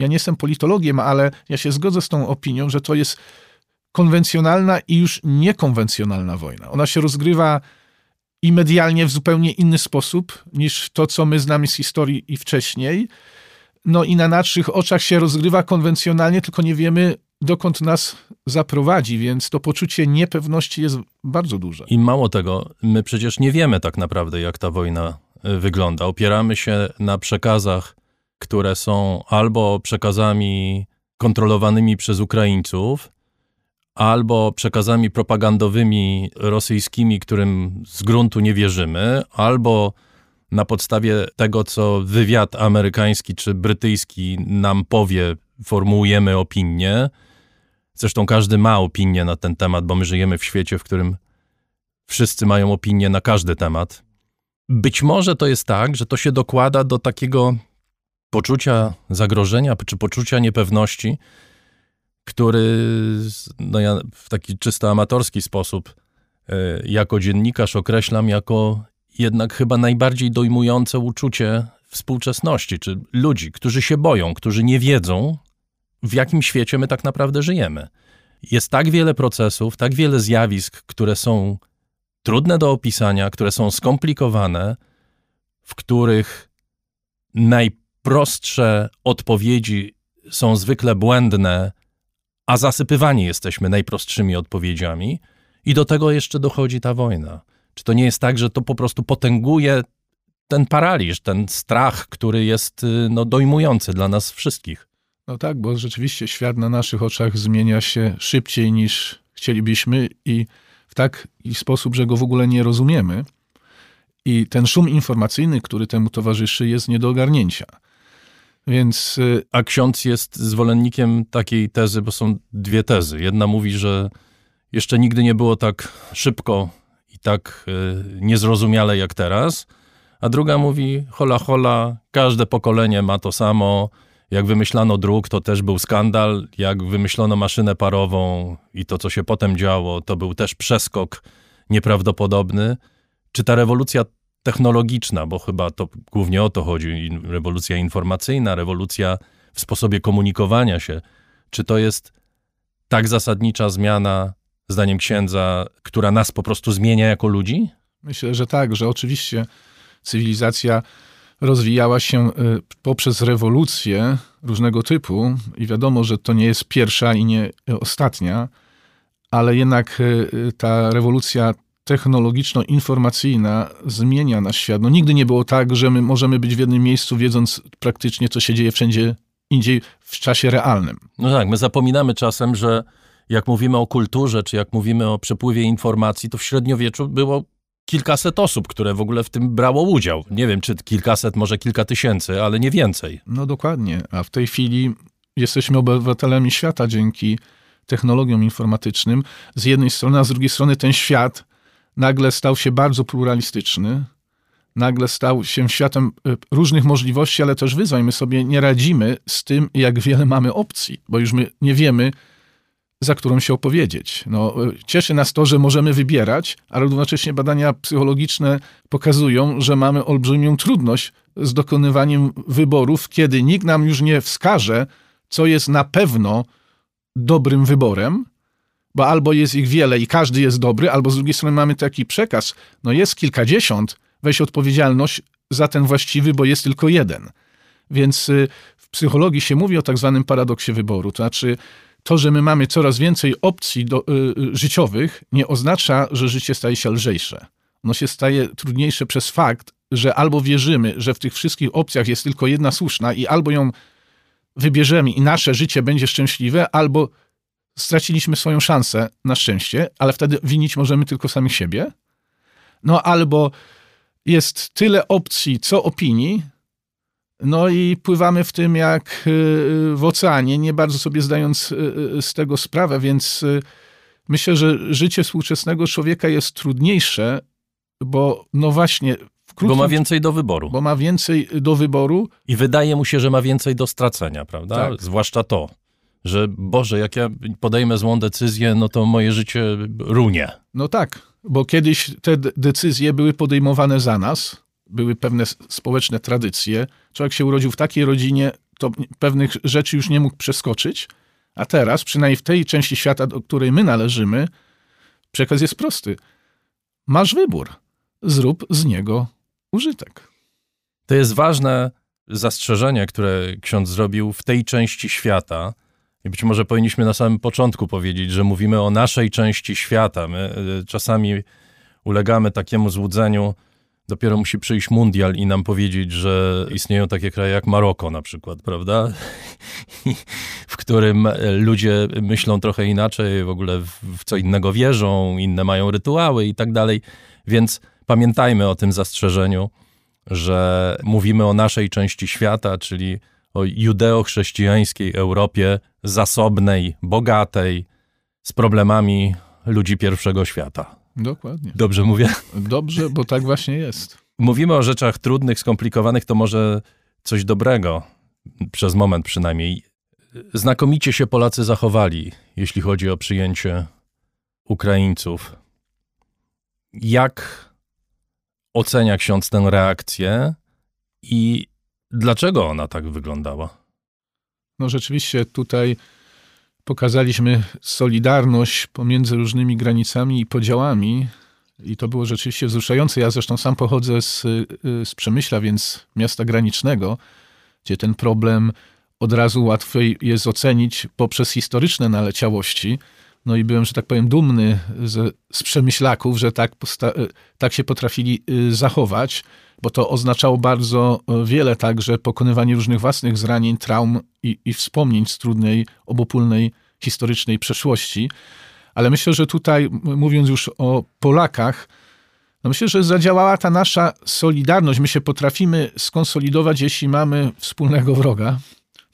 Speaker 3: ja nie jestem politologiem, ale ja się zgodzę z tą opinią, że to jest konwencjonalna i już niekonwencjonalna wojna. Ona się rozgrywa i medialnie w zupełnie inny sposób niż to, co my znamy z historii i wcześniej. No i na naszych oczach się rozgrywa konwencjonalnie, tylko nie wiemy, dokąd nas zaprowadzi, więc to poczucie niepewności jest bardzo duże.
Speaker 1: I mało tego, my przecież nie wiemy tak naprawdę, jak ta wojna y, wygląda. Opieramy się na przekazach, które są albo przekazami kontrolowanymi przez Ukraińców, albo przekazami propagandowymi rosyjskimi, którym z gruntu nie wierzymy, albo na podstawie tego, co wywiad amerykański czy brytyjski nam powie, formułujemy opinię. Zresztą każdy ma opinię na ten temat, bo my żyjemy w świecie, w którym wszyscy mają opinię na każdy temat. Być może to jest tak, że to się dokłada do takiego poczucia zagrożenia czy poczucia niepewności, który no ja w taki czysto amatorski sposób e, jako dziennikarz określam jako jednak chyba najbardziej dojmujące uczucie współczesności, czy ludzi, którzy się boją, którzy nie wiedzą, w jakim świecie my tak naprawdę żyjemy. Jest tak wiele procesów, tak wiele zjawisk, które są trudne do opisania, które są skomplikowane, w których najprostsze odpowiedzi są zwykle błędne, a zasypywani jesteśmy najprostszymi odpowiedziami, i do tego jeszcze dochodzi ta wojna. Czy to nie jest tak, że to po prostu potęguje ten paraliż, ten strach, który jest y, no, dojmujący dla nas wszystkich?
Speaker 3: No tak, bo rzeczywiście świat na naszych oczach zmienia się szybciej niż chcielibyśmy i w taki sposób, że go w ogóle nie rozumiemy. I ten szum informacyjny, który temu towarzyszy, jest nie do ogarnięcia. Więc y,
Speaker 1: A ksiądz jest zwolennikiem takiej tezy, bo są dwie tezy. Jedna mówi, że jeszcze nigdy nie było tak szybko i tak y, niezrozumiale jak teraz, a druga mówi, hola hola, każde pokolenie ma to samo. Jak wymyślano dróg, to też był skandal. Jak wymyślono maszynę parową i to, co się potem działo, to był też przeskok nieprawdopodobny. Czy ta rewolucja technologiczna, bo chyba to głównie o to chodzi, rewolucja informacyjna, rewolucja w sposobie komunikowania się, czy to jest tak zasadnicza zmiana, zdaniem księdza, która nas po prostu zmienia jako ludzi?
Speaker 3: Myślę, że tak, że oczywiście cywilizacja rozwijała się y, poprzez rewolucje różnego typu i wiadomo, że to nie jest pierwsza i nie ostatnia, ale jednak y, y, ta rewolucja technologiczno-informacyjna zmienia nasz świat. No nigdy nie było tak, że my możemy być w jednym miejscu, wiedząc praktycznie, co się dzieje wszędzie indziej w czasie realnym.
Speaker 1: No tak, my zapominamy czasem, że jak mówimy o kulturze, czy jak mówimy o przepływie informacji, to w średniowieczu było kilkaset osób, które w ogóle w tym brało udział. Nie wiem, czy kilkaset, może kilka tysięcy, ale nie więcej.
Speaker 3: No dokładnie, a w tej chwili jesteśmy obywatelami świata dzięki technologiom informatycznym. Z jednej strony, a z drugiej strony ten świat nagle stał się bardzo pluralistyczny, nagle stał się światem y, różnych możliwości, ale też wyzwań. My sobie nie radzimy z tym, jak wiele mamy opcji, bo już my nie wiemy, za którą się opowiedzieć. No, y, cieszy nas to, że możemy wybierać, ale równocześnie badania psychologiczne pokazują, że mamy olbrzymią trudność z dokonywaniem wyborów, kiedy nikt nam już nie wskaże, co jest na pewno dobrym wyborem, bo albo jest ich wiele i każdy jest dobry, albo z drugiej strony mamy taki przekaz, no jest kilkadziesiąt, weź odpowiedzialność za ten właściwy, bo jest tylko jeden. Więc y, w psychologii się mówi o tak zwanym paradoksie wyboru, to znaczy to, że my mamy coraz więcej opcji do, y, y, życiowych, nie oznacza, że życie staje się lżejsze. Ono się staje trudniejsze przez fakt, że albo wierzymy, że w tych wszystkich opcjach jest tylko jedna słuszna i albo ją wybierzemy i nasze życie będzie szczęśliwe, albo straciliśmy swoją szansę na szczęście, ale wtedy winić możemy tylko samych siebie. No albo jest tyle opcji, co opinii, no i pływamy w tym jak y, w oceanie, nie bardzo sobie zdając y, y, z tego sprawę, więc y, myślę, że życie współczesnego człowieka jest trudniejsze, bo no właśnie w
Speaker 1: Bo
Speaker 3: krótkim,
Speaker 1: ma więcej do wyboru.
Speaker 3: bo ma więcej do wyboru,
Speaker 1: I wydaje mu się, że ma więcej do stracenia, prawda?
Speaker 3: Tak.
Speaker 1: Zwłaszcza to, że Boże, jak ja podejmę złą decyzję, no to moje życie runie.
Speaker 3: No tak, bo kiedyś te decyzje były podejmowane za nas, były pewne społeczne tradycje. Człowiek się urodził w takiej rodzinie, to pewnych rzeczy już nie mógł przeskoczyć, a teraz, przynajmniej w tej części świata, do której my należymy, przekaz jest prosty. Masz wybór, zrób z niego użytek.
Speaker 1: To jest ważne zastrzeżenie, które ksiądz zrobił w tej części świata. I być może powinniśmy na samym początku powiedzieć, że mówimy o naszej części świata. My y, czasami ulegamy takiemu złudzeniu. Dopiero musi przyjść mundial i nam powiedzieć, że istnieją takie kraje jak Maroko na przykład, prawda? w którym e, ludzie myślą trochę inaczej, w ogóle w co innego wierzą, inne mają rytuały i tak dalej. Więc pamiętajmy o tym zastrzeżeniu że mówimy o naszej części świata, czyli o judeo-chrześcijańskiej Europie zasobnej, bogatej, z problemami ludzi pierwszego świata.
Speaker 3: Dokładnie.
Speaker 1: Dobrze mówię?
Speaker 3: Dobrze, bo tak właśnie jest.
Speaker 1: Mówimy o rzeczach trudnych, skomplikowanych, to może coś dobrego, przez moment przynajmniej. Znakomicie się Polacy zachowali, jeśli chodzi o przyjęcie Ukraińców. Jak ocenia ksiądz tę reakcję i dlaczego ona tak wyglądała?
Speaker 3: No rzeczywiście tutaj pokazaliśmy solidarność pomiędzy różnymi granicami i podziałami. I to było rzeczywiście wzruszające. Ja zresztą sam pochodzę z, z Przemyśla, więc miasta granicznego, gdzie ten problem od razu łatwiej jest ocenić poprzez historyczne naleciałości. No i byłem, że tak powiem, dumny z, z Przemyślaków, że tak, posta- tak się potrafili y, zachować, bo to oznaczało bardzo wiele także pokonywanie różnych własnych zranień, traum i, i wspomnień z trudnej, obopólnej, historycznej przeszłości. Ale myślę, że tutaj, mówiąc już o Polakach, no myślę, że zadziałała ta nasza solidarność. My się potrafimy skonsolidować, jeśli mamy wspólnego wroga.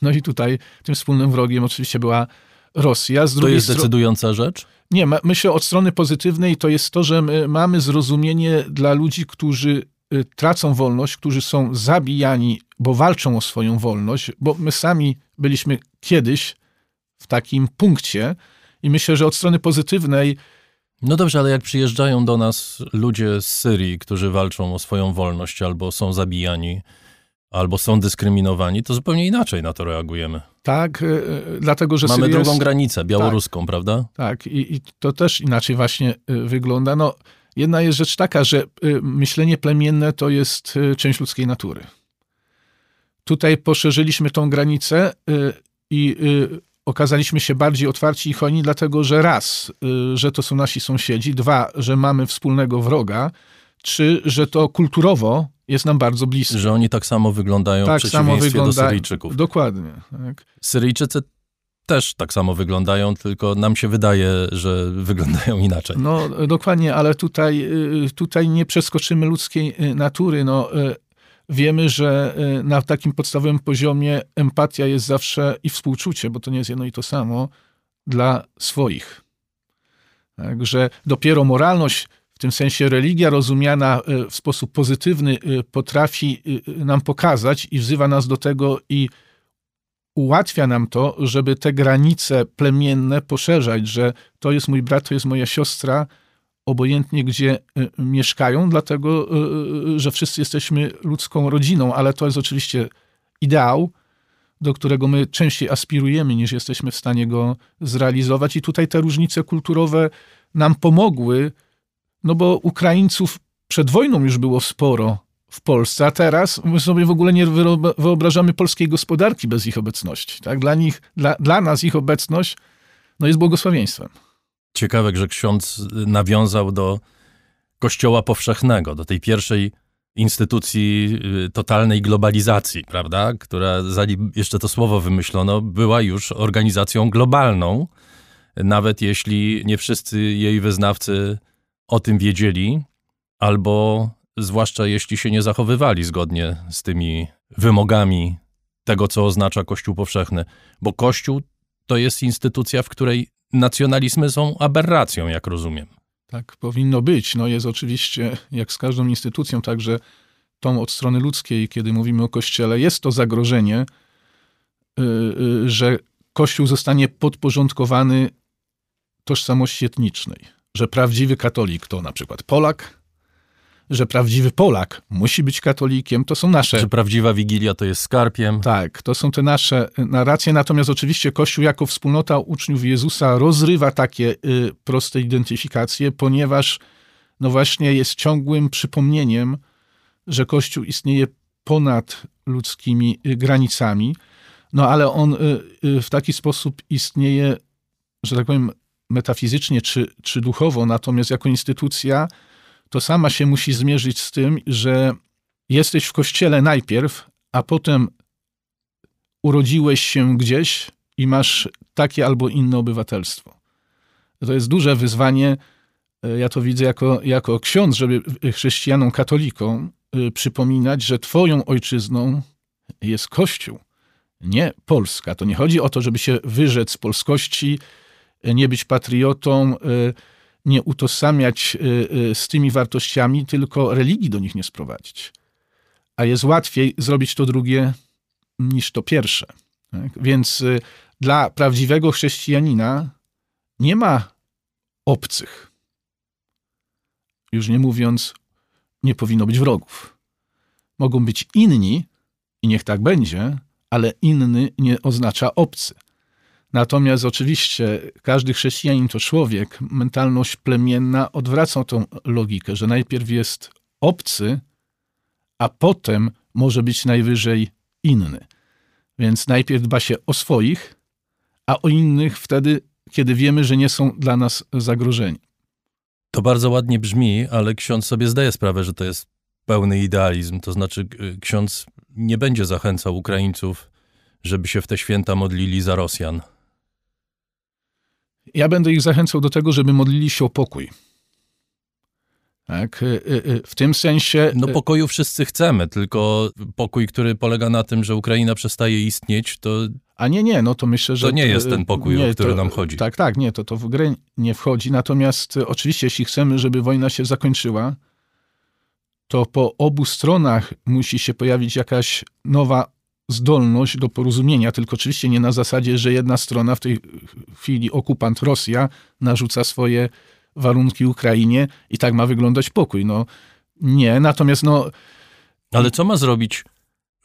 Speaker 3: No i tutaj tym wspólnym wrogiem oczywiście była Rosja. Z
Speaker 1: To jest decydująca rzecz?
Speaker 3: nie, ma- myślę od strony pozytywnej to jest to, że my mamy zrozumienie dla ludzi, którzy y, tracą wolność, którzy są zabijani, bo walczą o swoją wolność, bo my sami byliśmy kiedyś w takim punkcie i myślę, że od strony pozytywnej
Speaker 1: No dobrze, ale jak przyjeżdżają do nas ludzie z Syrii, którzy walczą o swoją wolność, albo są zabijani, albo są dyskryminowani, to zupełnie inaczej na to reagujemy.
Speaker 3: tak, y, y, dlatego że
Speaker 1: Mamy
Speaker 3: Syria
Speaker 1: drugą
Speaker 3: jest,
Speaker 1: granicę, białoruską, prawda?
Speaker 3: Tak, i, i to też inaczej właśnie y, wygląda. No, jedna jest rzecz taka, że myślenie plemienne to jest część ludzkiej natury. Tutaj poszerzyliśmy tą granicę i okazaliśmy się bardziej otwarci i hojni, dlatego że raz, że to są nasi sąsiedzi, dwa, że mamy wspólnego wroga, trzy, że to kulturowo jest nam bardzo bliskie.
Speaker 1: Że oni tak samo wyglądają w
Speaker 3: tak samo
Speaker 1: przeciwieństwie
Speaker 3: wygląda.
Speaker 1: do Syryjczyków.
Speaker 3: Dokładnie. Tak.
Speaker 1: Syryjczycy też tak samo wyglądają, tylko nam się wydaje, że wyglądają inaczej.
Speaker 3: No dokładnie, ale tutaj, y, tutaj nie przeskoczymy ludzkiej y, natury. No, y, wiemy, że na takim podstawowym poziomie empatia jest zawsze i współczucie, bo to nie jest jedno i to samo, dla swoich. Także dopiero moralność, w tym sensie religia rozumiana y, w sposób pozytywny, y, potrafi y, nam pokazać i wzywa nas do tego i ułatwia nam to, żeby te granice plemienne poszerzać, że to jest mój brat, to jest moja siostra, obojętnie gdzie mieszkają, dlatego że wszyscy jesteśmy ludzką rodziną, ale to jest oczywiście ideał, do którego my częściej aspirujemy, niż jesteśmy w stanie go zrealizować. I tutaj te różnice kulturowe nam pomogły, no bo Ukraińców przed wojną już było sporo w Polsce, a teraz my sobie w ogóle nie wyob- wyobrażamy polskiej gospodarki bez ich obecności. Tak? Dla, nich, dla, dla nas ich obecność no, jest błogosławieństwem.
Speaker 1: Ciekawe, że ksiądz nawiązał do Kościoła Powszechnego, do tej pierwszej instytucji y, totalnej globalizacji, prawda? Która, zanim jeszcze to słowo wymyślono, była już organizacją globalną, nawet jeśli nie wszyscy jej wyznawcy o tym wiedzieli, albo zwłaszcza jeśli się nie zachowywali zgodnie z tymi wymogami tego, co oznacza Kościół Powszechny. Bo Kościół to jest instytucja, w której nacjonalizmy są aberracją, jak rozumiem.
Speaker 3: Tak powinno być. No jest oczywiście, jak z każdą instytucją, także tą od strony ludzkiej, kiedy mówimy o Kościele, jest to zagrożenie, y, y, że Kościół zostanie podporządkowany tożsamości etnicznej. Że prawdziwy katolik to na przykład Polak, że prawdziwy Polak musi być katolikiem, to są nasze
Speaker 1: Że prawdziwa Wigilia to jest skarpiem.
Speaker 3: tak, to są te nasze narracje, natomiast oczywiście Kościół jako wspólnota uczniów Jezusa rozrywa takie y, proste identyfikacje, ponieważ no właśnie jest ciągłym przypomnieniem, że Kościół istnieje ponad ludzkimi y, granicami, no ale on y, y, w taki sposób istnieje, że tak powiem, metafizycznie czy, czy duchowo, natomiast jako instytucja to sama się musi zmierzyć z tym, że jesteś w kościele najpierw, a potem urodziłeś się gdzieś i masz takie albo inne obywatelstwo. To jest duże wyzwanie. e, Ja to widzę jako, jako ksiądz, żeby chrześcijanom, katolikom y, przypominać, że twoją ojczyzną jest Kościół, nie Polska. To nie chodzi o to, żeby się wyrzec z polskości, nie być patriotą, y, nie utożsamiać z tymi wartościami, tylko religii do nich nie sprowadzić. A jest łatwiej zrobić to drugie niż to pierwsze. Tak? Więc dla prawdziwego chrześcijanina nie ma obcych. Już nie mówiąc, nie powinno być wrogów. Mogą być inni, i niech tak będzie, ale inny nie oznacza obcy. Natomiast oczywiście każdy chrześcijanin to człowiek, mentalność plemienna odwraca tą logikę, że najpierw jest obcy, a potem może być najwyżej inny. Więc najpierw dba się o swoich, a o innych wtedy, kiedy wiemy, że nie są dla nas zagrożeni.
Speaker 1: To bardzo ładnie brzmi, ale ksiądz sobie zdaje sprawę, że to jest pełny idealizm. To znaczy, ksiądz nie będzie zachęcał Ukraińców, żeby się w te święta modlili za Rosjan.
Speaker 3: Ja będę ich zachęcał do tego, żeby modlili się o pokój. Tak, y, y, y, w tym sensie.
Speaker 1: No, pokoju wszyscy chcemy, tylko pokój, który polega na tym, że Ukraina przestaje istnieć, to.
Speaker 3: A nie, nie, no to myślę, że.
Speaker 1: To nie jest ten pokój, nie, o który to, nam chodzi.
Speaker 3: Tak, tak, nie, to, to w grę nie wchodzi. Natomiast oczywiście, jeśli chcemy, żeby wojna się zakończyła, to po obu stronach musi się pojawić jakaś nowa zdolność do porozumienia, tylko oczywiście nie na zasadzie, że jedna strona, w tej chwili okupant Rosja, narzuca swoje warunki Ukrainie i tak ma wyglądać pokój. No nie, natomiast no...
Speaker 1: Ale co ma zrobić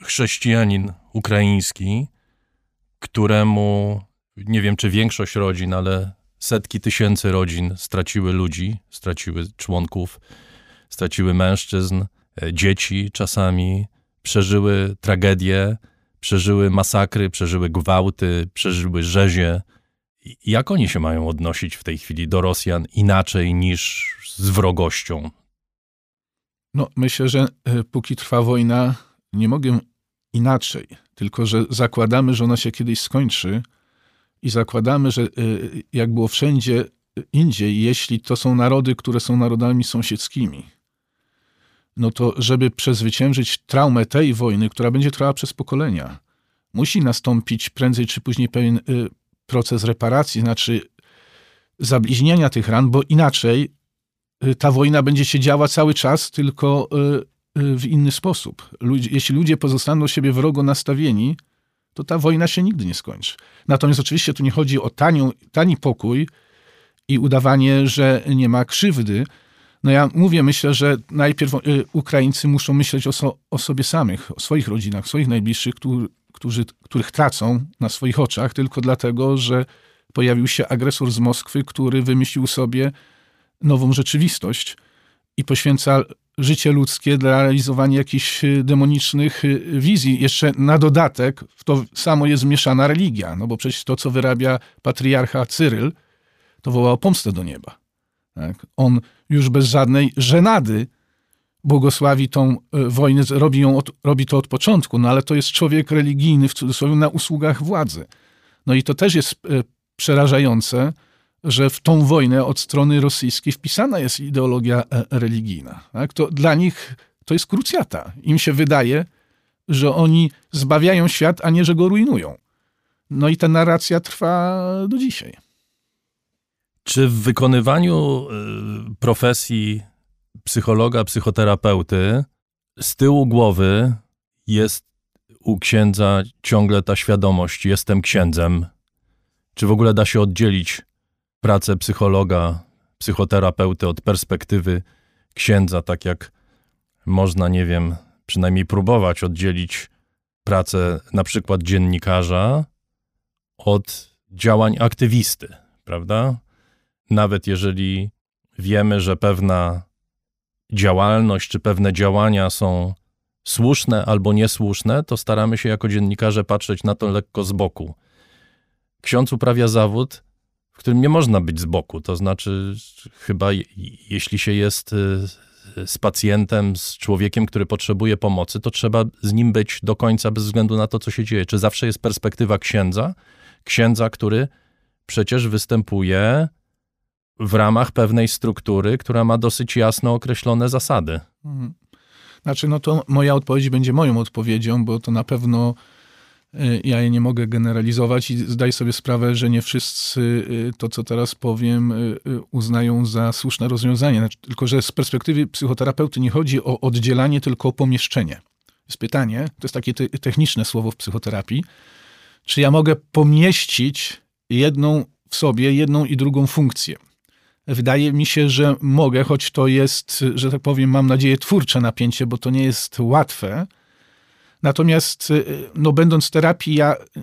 Speaker 1: chrześcijanin ukraiński, któremu, nie wiem czy większość rodzin, ale setki tysięcy rodzin straciły ludzi, straciły członków, straciły mężczyzn, e, dzieci czasami, przeżyły tragedie, przeżyły masakry, przeżyły gwałty, przeżyły rzezie. Jak oni się mają odnosić w tej chwili do Rosjan inaczej niż z wrogością?
Speaker 3: No, myślę, że e, póki trwa wojna, nie mogę inaczej. Tylko, że zakładamy, że ona się kiedyś skończy i zakładamy, że e, jak było wszędzie indziej, jeśli to są narody, które są narodami sąsiedzkimi, no to żeby przezwyciężyć traumę tej wojny, która będzie trwała przez pokolenia, musi nastąpić prędzej czy później pewien y, proces reparacji, znaczy zabliźniania tych ran, bo inaczej y, ta wojna będzie się działa cały czas, tylko y, w inny sposób. Ludzie, jeśli ludzie pozostaną siebie wrogo nastawieni, to ta wojna się nigdy nie skończy. Natomiast oczywiście tu nie chodzi o tanią, tani pokój i udawanie, że nie ma krzywdy, no ja mówię, myślę, że najpierw y, Ukraińcy muszą myśleć o, so, o sobie samych, o swoich rodzinach, swoich najbliższych, którzy, których tracą na swoich oczach tylko dlatego, że pojawił się agresor z Moskwy, który wymyślił sobie nową rzeczywistość i poświęca życie ludzkie dla realizowania jakichś y, demonicznych y, wizji. Jeszcze na dodatek w to samo jest zmieszana religia, no bo przecież to, co wyrabia patriarcha Cyryl, to woła o pomstę do nieba. Tak? On już bez żadnej żenady błogosławi tą e, wojnę, robi, ją od, robi to od początku, no ale to jest człowiek religijny, w cudzysłowie, na usługach władzy. No i to też jest e, przerażające, że w tą wojnę od strony rosyjskiej wpisana jest ideologia e, religijna. Tak? To dla nich to jest krucjata. Im się wydaje, że oni zbawiają świat, a nie, że go rujnują. No i ta narracja trwa do dzisiaj.
Speaker 1: Czy w wykonywaniu y, profesji psychologa, psychoterapeuty z tyłu głowy jest u księdza ciągle ta świadomość, jestem księdzem? Czy w ogóle da się oddzielić pracę psychologa, psychoterapeuty od perspektywy księdza, tak jak można, nie wiem, przynajmniej próbować oddzielić pracę na przykład dziennikarza od działań aktywisty, prawda? Nawet jeżeli wiemy, że pewna działalność czy pewne działania są słuszne albo niesłuszne, to staramy się jako dziennikarze patrzeć na to lekko z boku. Ksiądz uprawia zawód, w którym nie można być z boku. To znaczy, chyba jeśli się jest y, z pacjentem, z człowiekiem, który potrzebuje pomocy, to trzeba z nim być do końca bez względu na to, co się dzieje. Czy zawsze jest perspektywa księdza? Księdza, który przecież występuje w ramach pewnej struktury, która ma dosyć jasno określone zasady. Mhm.
Speaker 3: Znaczy, no to moja odpowiedź będzie moją odpowiedzią, bo to na pewno y, ja je nie mogę generalizować i zdaję sobie sprawę, że nie wszyscy y, to, co teraz powiem, y, uznają za słuszne rozwiązanie. Znaczy, tylko, że z perspektywy psychoterapeuty nie chodzi o oddzielanie, tylko o pomieszczenie. Jest pytanie, to jest takie te- techniczne słowo w psychoterapii, czy ja mogę pomieścić jedną w sobie, jedną i drugą funkcję. Wydaje mi się, że mogę, choć to jest, że tak powiem, mam nadzieję, twórcze napięcie, bo to nie jest łatwe. Natomiast, y, no, będąc w terapii, ja y,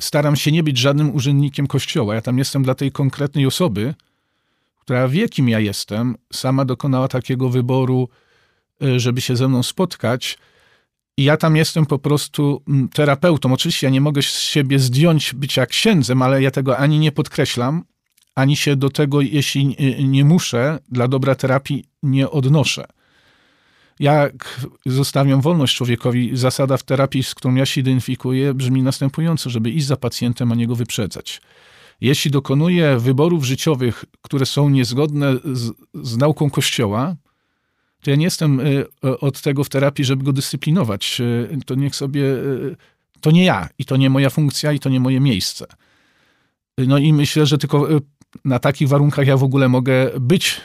Speaker 3: staram się nie być żadnym urzędnikiem kościoła. Ja tam jestem dla tej konkretnej osoby, która wie, kim ja jestem, sama dokonała takiego wyboru, y, żeby się ze mną spotkać. I ja tam jestem po prostu mm, terapeutą. Oczywiście ja nie mogę z siebie zdjąć bycia księdzem, ale ja tego ani nie podkreślam, ani się do tego, jeśli y, nie muszę, dla dobra terapii nie odnoszę. Jak zostawiam wolność człowiekowi, zasada w terapii, z którą ja się identyfikuję, brzmi następująco, żeby iść za pacjentem, a nie go wyprzedzać. Jeśli dokonuję wyborów życiowych, które są niezgodne z, z nauką Kościoła, to ja nie jestem y, od tego w terapii, żeby go dyscyplinować. Y, To niech sobie. To nie ja, i to nie moja funkcja, i to nie moje miejsce. No i myślę, że tylko na takich warunkach ja w ogóle mogę być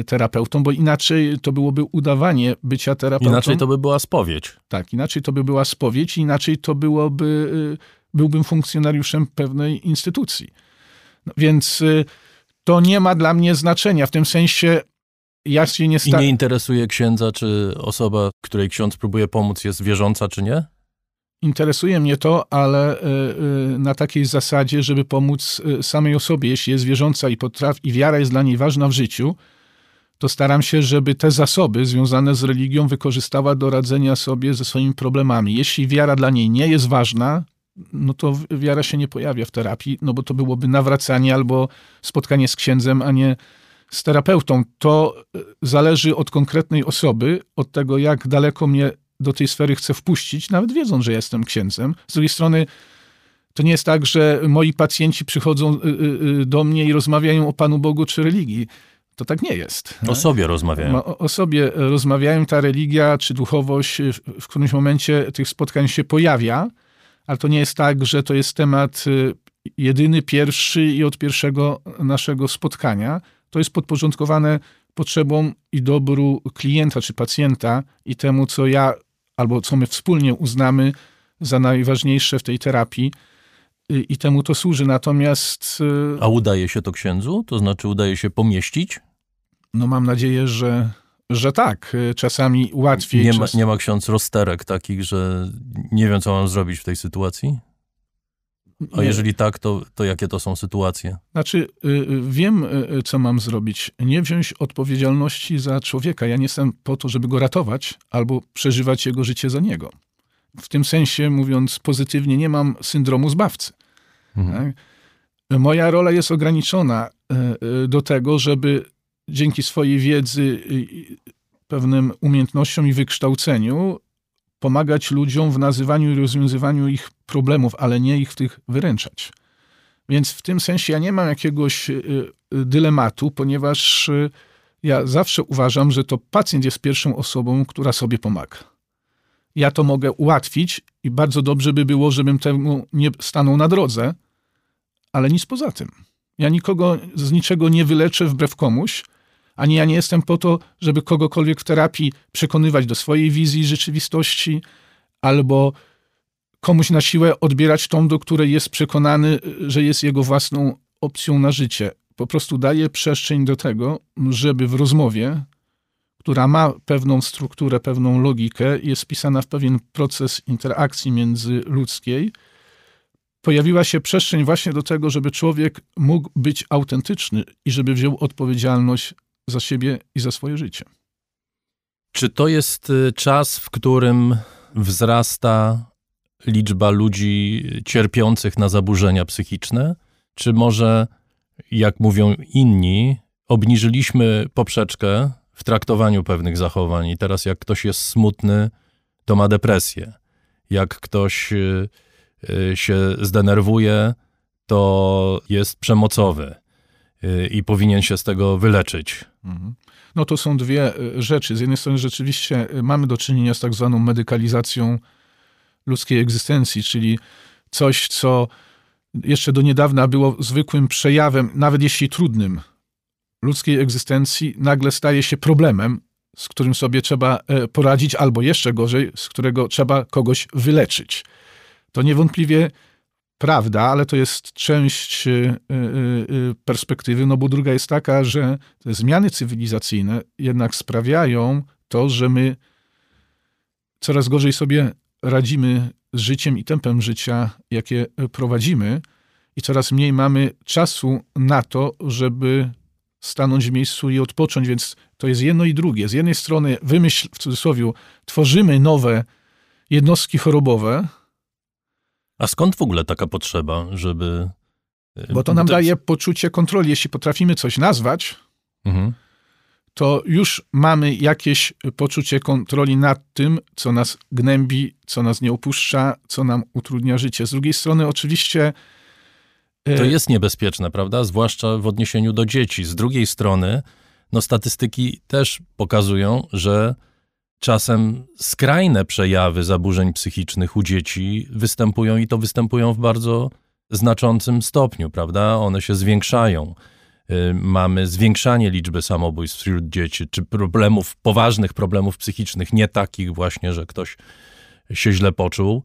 Speaker 3: y, terapeutą, bo inaczej to byłoby udawanie bycia terapeutą.
Speaker 1: Inaczej to by była spowiedź.
Speaker 3: Tak, inaczej to by była spowiedź, inaczej to byłoby, y, byłbym funkcjonariuszem pewnej instytucji. No, więc to nie ma dla mnie znaczenia. W tym sensie ja się nie
Speaker 1: I
Speaker 3: staram.
Speaker 1: nie interesuje księdza, czy osoba, której ksiądz próbuje pomóc, jest wierząca, czy nie?
Speaker 3: Interesuje mnie to, ale y, y, na takiej zasadzie, żeby pomóc y, samej osobie, jeśli jest wierząca i potrafi, i wiara jest dla niej ważna w życiu, to staram się, żeby te zasoby związane z religią wykorzystała do radzenia sobie ze swoimi problemami. Jeśli wiara dla niej nie jest ważna, no to wiara się nie pojawia w terapii, no bo to byłoby nawracanie albo spotkanie z księdzem, a nie z terapeutą. To zależy od konkretnej osoby, od tego, jak daleko mnie do tej sfery chce wpuścić, nawet wiedząc, że jestem księdzem. Z drugiej strony, to nie jest tak, że moi pacjenci przychodzą y, y, y, do mnie i rozmawiają o Panu Bogu czy religii. To tak nie jest.
Speaker 1: O sobie rozmawiają.
Speaker 3: Ma- O, o sobie rozmawiają, ta religia czy duchowość w, w którymś momencie tych spotkań się pojawia, ale to nie jest tak, że to jest temat y, jedyny, pierwszy i od pierwszego naszego spotkania. To jest podporządkowane potrzebom i dobru klienta czy pacjenta i temu, co ja albo co my wspólnie uznamy za najważniejsze w tej terapii y, i temu to służy. Natomiast y,
Speaker 1: A udaje się to księdzu? To znaczy udaje się pomieścić?
Speaker 3: no mam nadzieję, że, że tak. Y, Czasami łatwiej.
Speaker 1: Nie ma,
Speaker 3: czas...
Speaker 1: nie ma ksiądz rozterek takich, że nie wiem, co mam zrobić w tej sytuacji? A jeżeli tak, to, to jakie to są sytuacje?
Speaker 3: Znaczy, y, y, wiem, y, co mam zrobić. Nie wziąć odpowiedzialności za człowieka. Ja nie jestem po to, żeby go ratować albo przeżywać jego życie za niego. W tym sensie, mówiąc pozytywnie, nie mam syndromu zbawcy.
Speaker 1: Mhm.
Speaker 3: Tak? Moja rola jest ograniczona do tego, żeby dzięki swojej wiedzy, pewnym umiejętnościom i wykształceniu pomagać ludziom w nazywaniu i rozwiązywaniu ich problemów, ale nie ich w tych wyręczać. Więc w tym sensie ja nie mam jakiegoś y, y, dylematu, ponieważ y, ja zawsze uważam, że to pacjent jest pierwszą osobą, która sobie pomaga. Ja to mogę ułatwić i bardzo dobrze by było, żebym temu nie stanął na drodze, ale nic poza tym. Ja nikogo z niczego nie wyleczę wbrew komuś, ani ja nie jestem po to, żeby kogokolwiek w terapii przekonywać do swojej wizji rzeczywistości, albo komuś na siłę odbierać tą, do której jest przekonany, że jest jego własną opcją na życie. Po prostu daję przestrzeń do tego, żeby w rozmowie, która ma pewną strukturę, pewną logikę, jest wpisana w pewien proces interakcji międzyludzkiej, pojawiła się przestrzeń właśnie do tego, żeby człowiek mógł być autentyczny i żeby wziął odpowiedzialność za siebie i za swoje życie.
Speaker 1: Czy to jest y, czas, w którym wzrasta liczba ludzi cierpiących na zaburzenia psychiczne? Czy może, jak mówią inni, obniżyliśmy poprzeczkę w traktowaniu pewnych zachowań i teraz jak ktoś jest smutny, to ma depresję. Jak ktoś y, y, się zdenerwuje, to jest przemocowy i powinien się z tego wyleczyć.
Speaker 3: No to są dwie y, rzeczy. Z jednej strony rzeczywiście y, mamy do czynienia z tak zwaną medykalizacją ludzkiej egzystencji, czyli coś, co jeszcze do niedawna było zwykłym przejawem, nawet jeśli trudnym, ludzkiej egzystencji, nagle staje się problemem, z którym sobie trzeba e, poradzić, albo jeszcze gorzej, z którego trzeba kogoś wyleczyć. To niewątpliwie prawda, ale to jest część e, e, perspektywy, no bo druga jest taka, że te zmiany cywilizacyjne jednak sprawiają to, że my coraz gorzej sobie radzimy z życiem i tempem życia, jakie prowadzimy, i coraz mniej mamy czasu na to, żeby stanąć w miejscu i odpocząć, więc to jest jedno i drugie. Z jednej strony wymyśl, w cudzysłowie, tworzymy nowe jednostki chorobowe.
Speaker 1: A skąd w ogóle taka potrzeba, żeby...
Speaker 3: E, Bo to nam daje poczucie kontroli. Jeśli potrafimy coś nazwać, mhm. to już mamy jakieś poczucie kontroli nad tym, co nas gnębi, co nas nie opuszcza, co nam utrudnia życie. Z drugiej strony oczywiście
Speaker 1: to y, jest niebezpieczne, prawda? Zwłaszcza w odniesieniu do dzieci. Z drugiej strony, no statystyki też pokazują, że czasem skrajne przejawy zaburzeń psychicznych u dzieci występują i to występują w bardzo znaczącym stopniu, prawda? One się zwiększają. Y, mamy zwiększanie liczby samobójstw wśród dzieci, czy problemów, poważnych problemów psychicznych, nie takich właśnie, że ktoś się źle poczuł,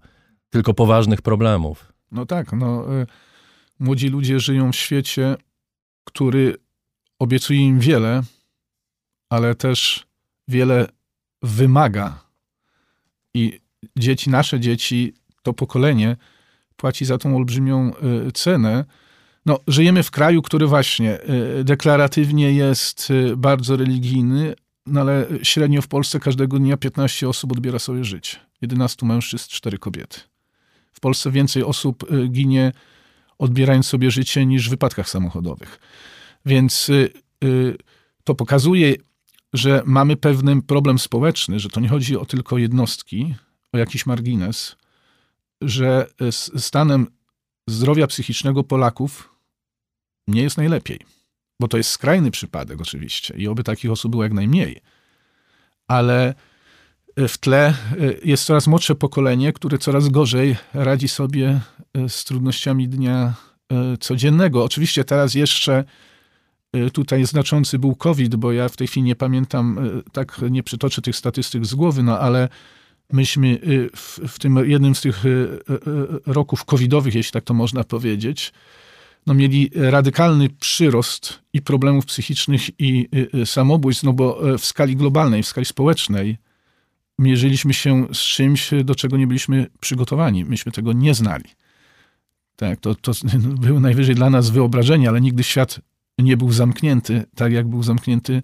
Speaker 1: tylko poważnych problemów.
Speaker 3: No tak, no. Y młodzi ludzie żyją w świecie, który obiecuje im wiele, ale też wiele wymaga. I dzieci, nasze dzieci, to pokolenie płaci za tą olbrzymią y, cenę. No, żyjemy w kraju, który właśnie y, deklaratywnie jest y, bardzo religijny, no ale średnio w Polsce każdego dnia 15 osób odbiera sobie życie. 11 mężczyzn, 4 kobiety. W Polsce więcej osób ginie odbierając sobie życie niż w wypadkach samochodowych. Więc to pokazuje, że mamy pewien problem społeczny, że to nie chodzi o tylko jednostki, o jakiś margines, że z stanem zdrowia psychicznego Polaków nie jest najlepiej. Bo to jest skrajny przypadek oczywiście i oby takich osób było jak najmniej. Ale w tle jest coraz młodsze pokolenie, które coraz gorzej radzi sobie E, z trudnościami dnia e, codziennego. Oczywiście teraz jeszcze e, tutaj znaczący był COVID, bo ja w tej chwili nie pamiętam, tak nie przytoczę tych statystyk z głowy, no ale myśmy w, w tym jednym z tych roków covidowych, jeśli tak to można powiedzieć, no mieli radykalny przyrost i problemów psychicznych, i samobójstw, no bo w skali globalnej, w skali społecznej mierzyliśmy się z czymś, do czego nie byliśmy przygotowani. Myśmy tego nie znali. Tak, to, to było najwyżej dla nas wyobrażenie, ale nigdy świat nie był zamknięty, tak jak był zamknięty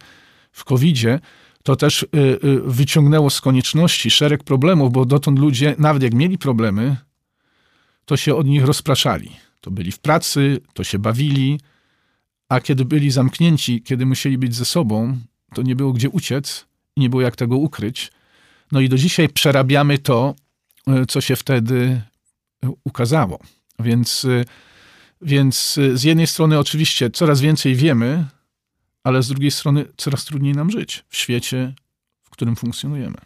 Speaker 3: w COVID-zie. To też y, y, wyciągnęło z konieczności szereg problemów, bo dotąd ludzie, nawet jak mieli problemy, to się od nich rozpraszali. To byli w pracy, to się bawili, a kiedy byli zamknięci, kiedy musieli być ze sobą, to nie było gdzie uciec i nie było jak tego ukryć. No i do dzisiaj przerabiamy to, y, co się wtedy ukazało. Więc, więc y, z jednej strony oczywiście coraz więcej wiemy, ale z drugiej strony coraz trudniej nam żyć w świecie, w którym funkcjonujemy.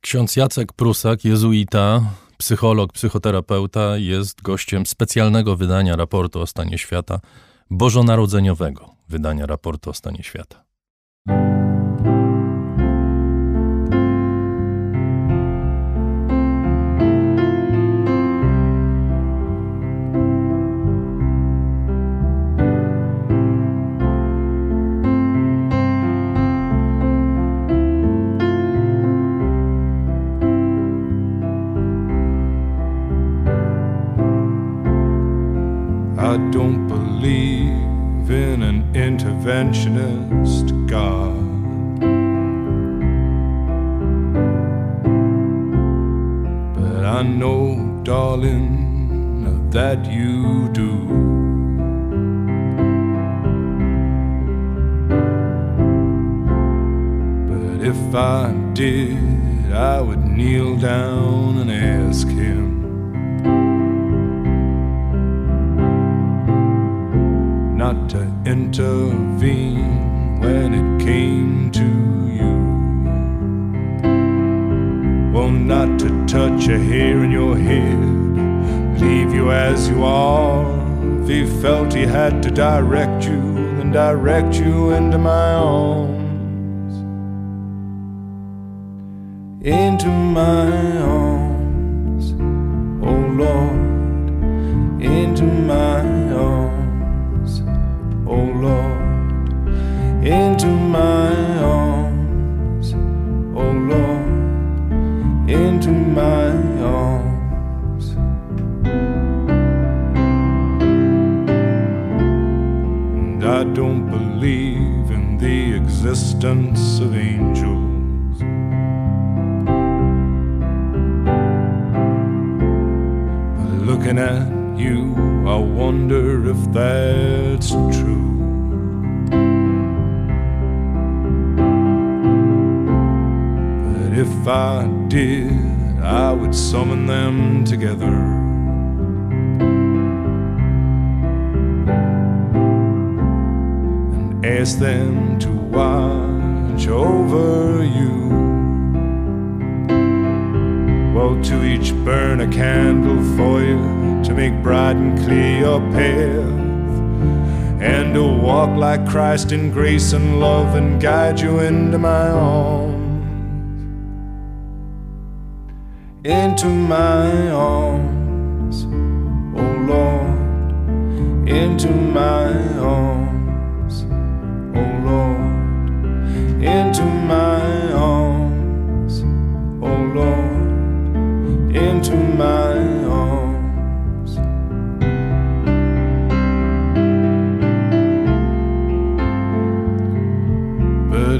Speaker 1: Ksiądz Jacek Prusak, jezuita, psycholog, psychoterapeuta, jest gościem specjalnego wydania raportu o stanie świata, bożonarodzeniowego wydania raportu o stanie świata. If I did, I would kneel down and ask him. not to intervene
Speaker 5: when it came to you. Well, not to touch a hair in your head, leave you as you are. If he felt he had to direct you, then direct you into my arms. Into my arms, I wonder if that's true. But if I did, I would summon them together. and ask them to watch over you. Well, to each burn a candle for you to make bright and clear your path, and to walk like Christ in grace and love and guide you into my arms. Into my arms, oh Lord, into my arms, oh Lord, into my arms, oh Lord, into my arms.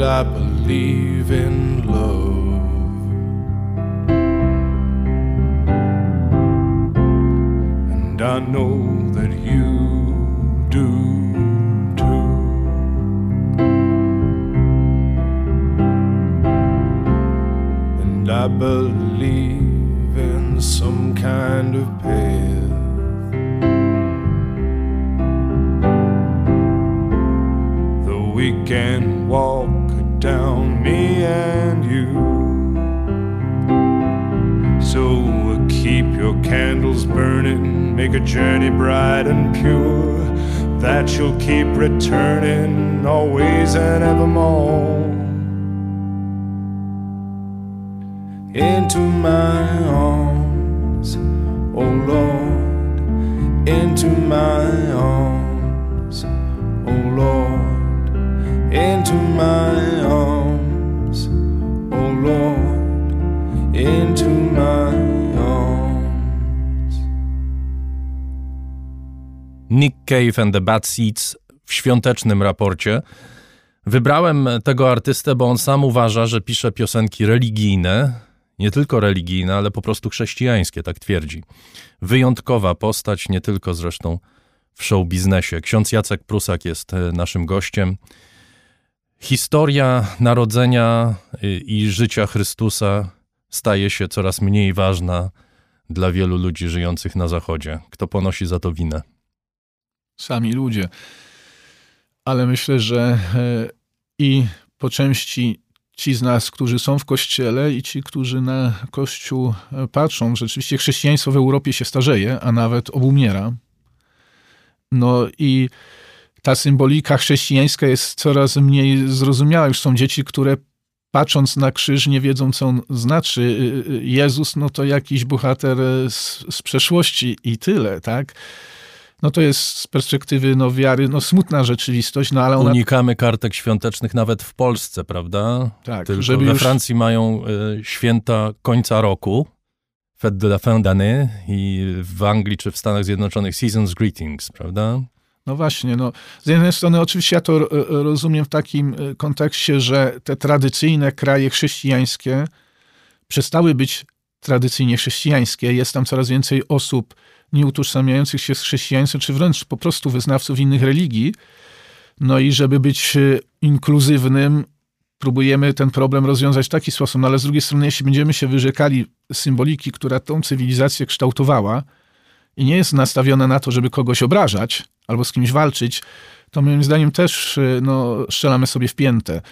Speaker 5: I believe in love. And I know that you do too. And I believe in some kind of path. We can walk candles burning, make a journey bright and pure, that you'll keep returning always and evermore. Into my arms, oh Lord, into my arms, oh Lord, into my arms, oh Lord, into my
Speaker 1: Nick Cave and the Bad Seeds w świątecznym raporcie. Wybrałem tego artystę, bo on sam uważa, że pisze piosenki religijne, nie tylko religijne, ale po prostu chrześcijańskie, tak twierdzi. Wyjątkowa postać, nie tylko zresztą w show biznesie. Ksiądz Jacek Prusak jest e, naszym gościem. Historia narodzenia y, i życia Chrystusa staje się coraz mniej ważna dla wielu ludzi żyjących na Zachodzie. Kto ponosi za to winę?
Speaker 3: Sami ludzie. Ale myślę, że e, i po części ci z nas, którzy są w kościele i ci, którzy na kościół e, patrzą, rzeczywiście chrześcijaństwo w Europie się starzeje, a nawet obumiera. No i ta symbolika chrześcijańska jest coraz mniej zrozumiała. Już są dzieci, które patrząc na krzyż nie wiedzą, co on znaczy. Y, Jezus, no to jakiś bohater e, z, z przeszłości i tyle, tak? No to jest z perspektywy no, wiary no, smutna rzeczywistość, no ale ona...
Speaker 1: Unikamy kartek świątecznych nawet w Polsce, prawda?
Speaker 3: Tak,
Speaker 1: Tylko
Speaker 3: żeby
Speaker 1: we
Speaker 3: już-
Speaker 1: Francji mają e, święta końca roku, Fête de la fin d'année i w Anglii czy w Stanach Zjednoczonych Season's Greetings, prawda?
Speaker 3: No właśnie, no z jednej strony oczywiście ja to e, rozumiem w takim e, kontekście, że te tradycyjne kraje chrześcijańskie przestały być tradycyjnie chrześcijańskie. Jest tam coraz więcej osób nieutożsamiających się z chrześcijaństwem, czy wręcz po prostu wyznawców innych religii. No i żeby być e, inkluzywnym, próbujemy ten problem rozwiązać w taki sposób. No ale z drugiej strony, jeśli będziemy się wyrzekali symboliki, która tą cywilizację kształtowała i nie jest nastawiona na to, żeby kogoś obrażać albo z kimś walczyć, to moim zdaniem też y, no, strzelamy sobie w piętę.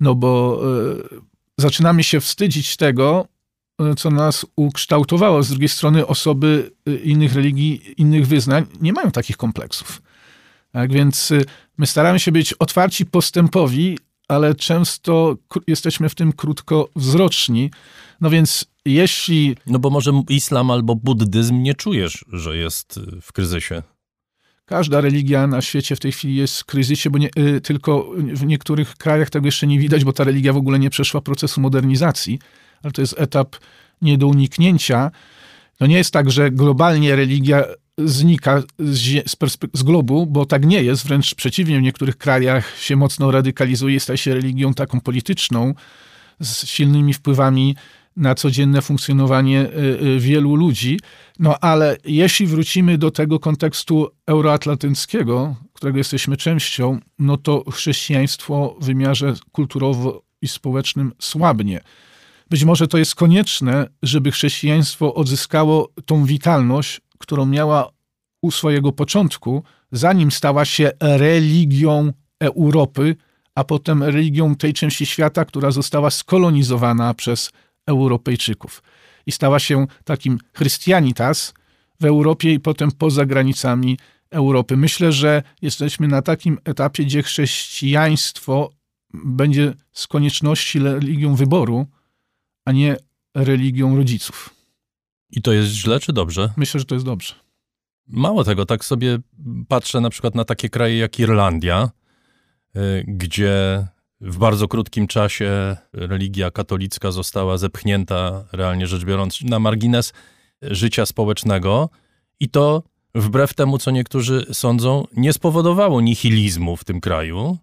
Speaker 3: No bo y, zaczynamy się wstydzić tego, co nas ukształtowało. Z drugiej strony osoby y, innych religii, innych wyznań nie mają takich kompleksów. Tak więc y, my staramy się być otwarci, postępowi, ale często jesteśmy w tym krótkowzroczni. No więc jeśli
Speaker 1: No bo może islam albo buddyzm nie czujesz, że jest y, w kryzysie.
Speaker 3: Każda religia na świecie w tej chwili jest w kryzysie, bo nie, tylko w niektórych krajach tego jeszcze nie widać, bo ta religia w ogóle nie przeszła procesu modernizacji, ale to jest etap nie do uniknięcia. Nie jest tak, że globalnie religia znika z, z globu, bo tak nie jest, wręcz przeciwnie, w niektórych krajach się mocno radykalizuje, staje się religią taką polityczną, z silnymi wpływami na codzienne funkcjonowanie y, y, wielu ludzi. No ale jeśli wrócimy do tego kontekstu euroatlantyckiego, którego jesteśmy częścią, no to chrześcijaństwo w wymiarze kulturowo i społecznym słabnie. Być może to jest konieczne, żeby chrześcijaństwo odzyskało tą witalność, którą miała u swojego początku, zanim stała się religią Europy, a potem religią tej części świata, która została skolonizowana przez Europejczyków. I stała się takim Christianitas w Europie i potem poza granicami Europy. Myślę, że jesteśmy na takim etapie, gdzie chrześcijaństwo będzie z konieczności religią wyboru, a nie religią rodziców.
Speaker 1: I to jest źle czy dobrze?
Speaker 3: Myślę, że to jest dobrze.
Speaker 1: Mało tego, tak sobie patrzę na przykład na takie kraje jak Irlandia, y, gdzie w bardzo krótkim czasie religia katolicka została zepchnięta, realnie rzecz biorąc, na margines życia społecznego i to wbrew temu, co niektórzy sądzą, nie spowodowało nihilizmu w tym kraju,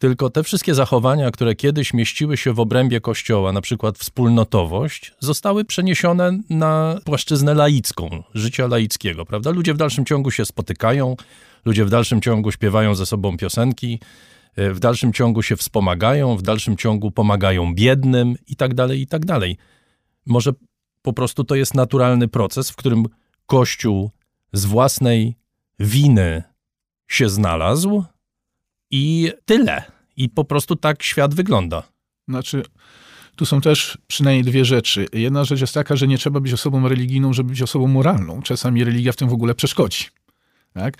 Speaker 1: tylko te wszystkie zachowania, które kiedyś mieściły się w obrębie kościoła, na przykład wspólnotowość, zostały przeniesione na płaszczyznę laicką, życia laickiego, prawda? Ludzie w dalszym ciągu się spotykają, ludzie w dalszym ciągu śpiewają ze sobą piosenki, e, w dalszym ciągu się wspomagają, w dalszym ciągu pomagają biednym i tak dalej, i tak dalej. Może po prostu to jest naturalny proces, w którym Kościół z własnej winy się znalazł i tyle. I po prostu tak świat wygląda.
Speaker 3: Znaczy, tu są też przynajmniej dwie rzeczy. Jedna rzecz jest taka, że nie trzeba być osobą religijną, żeby być osobą moralną. Czasami religia w tym w ogóle przeszkodzi. Tak?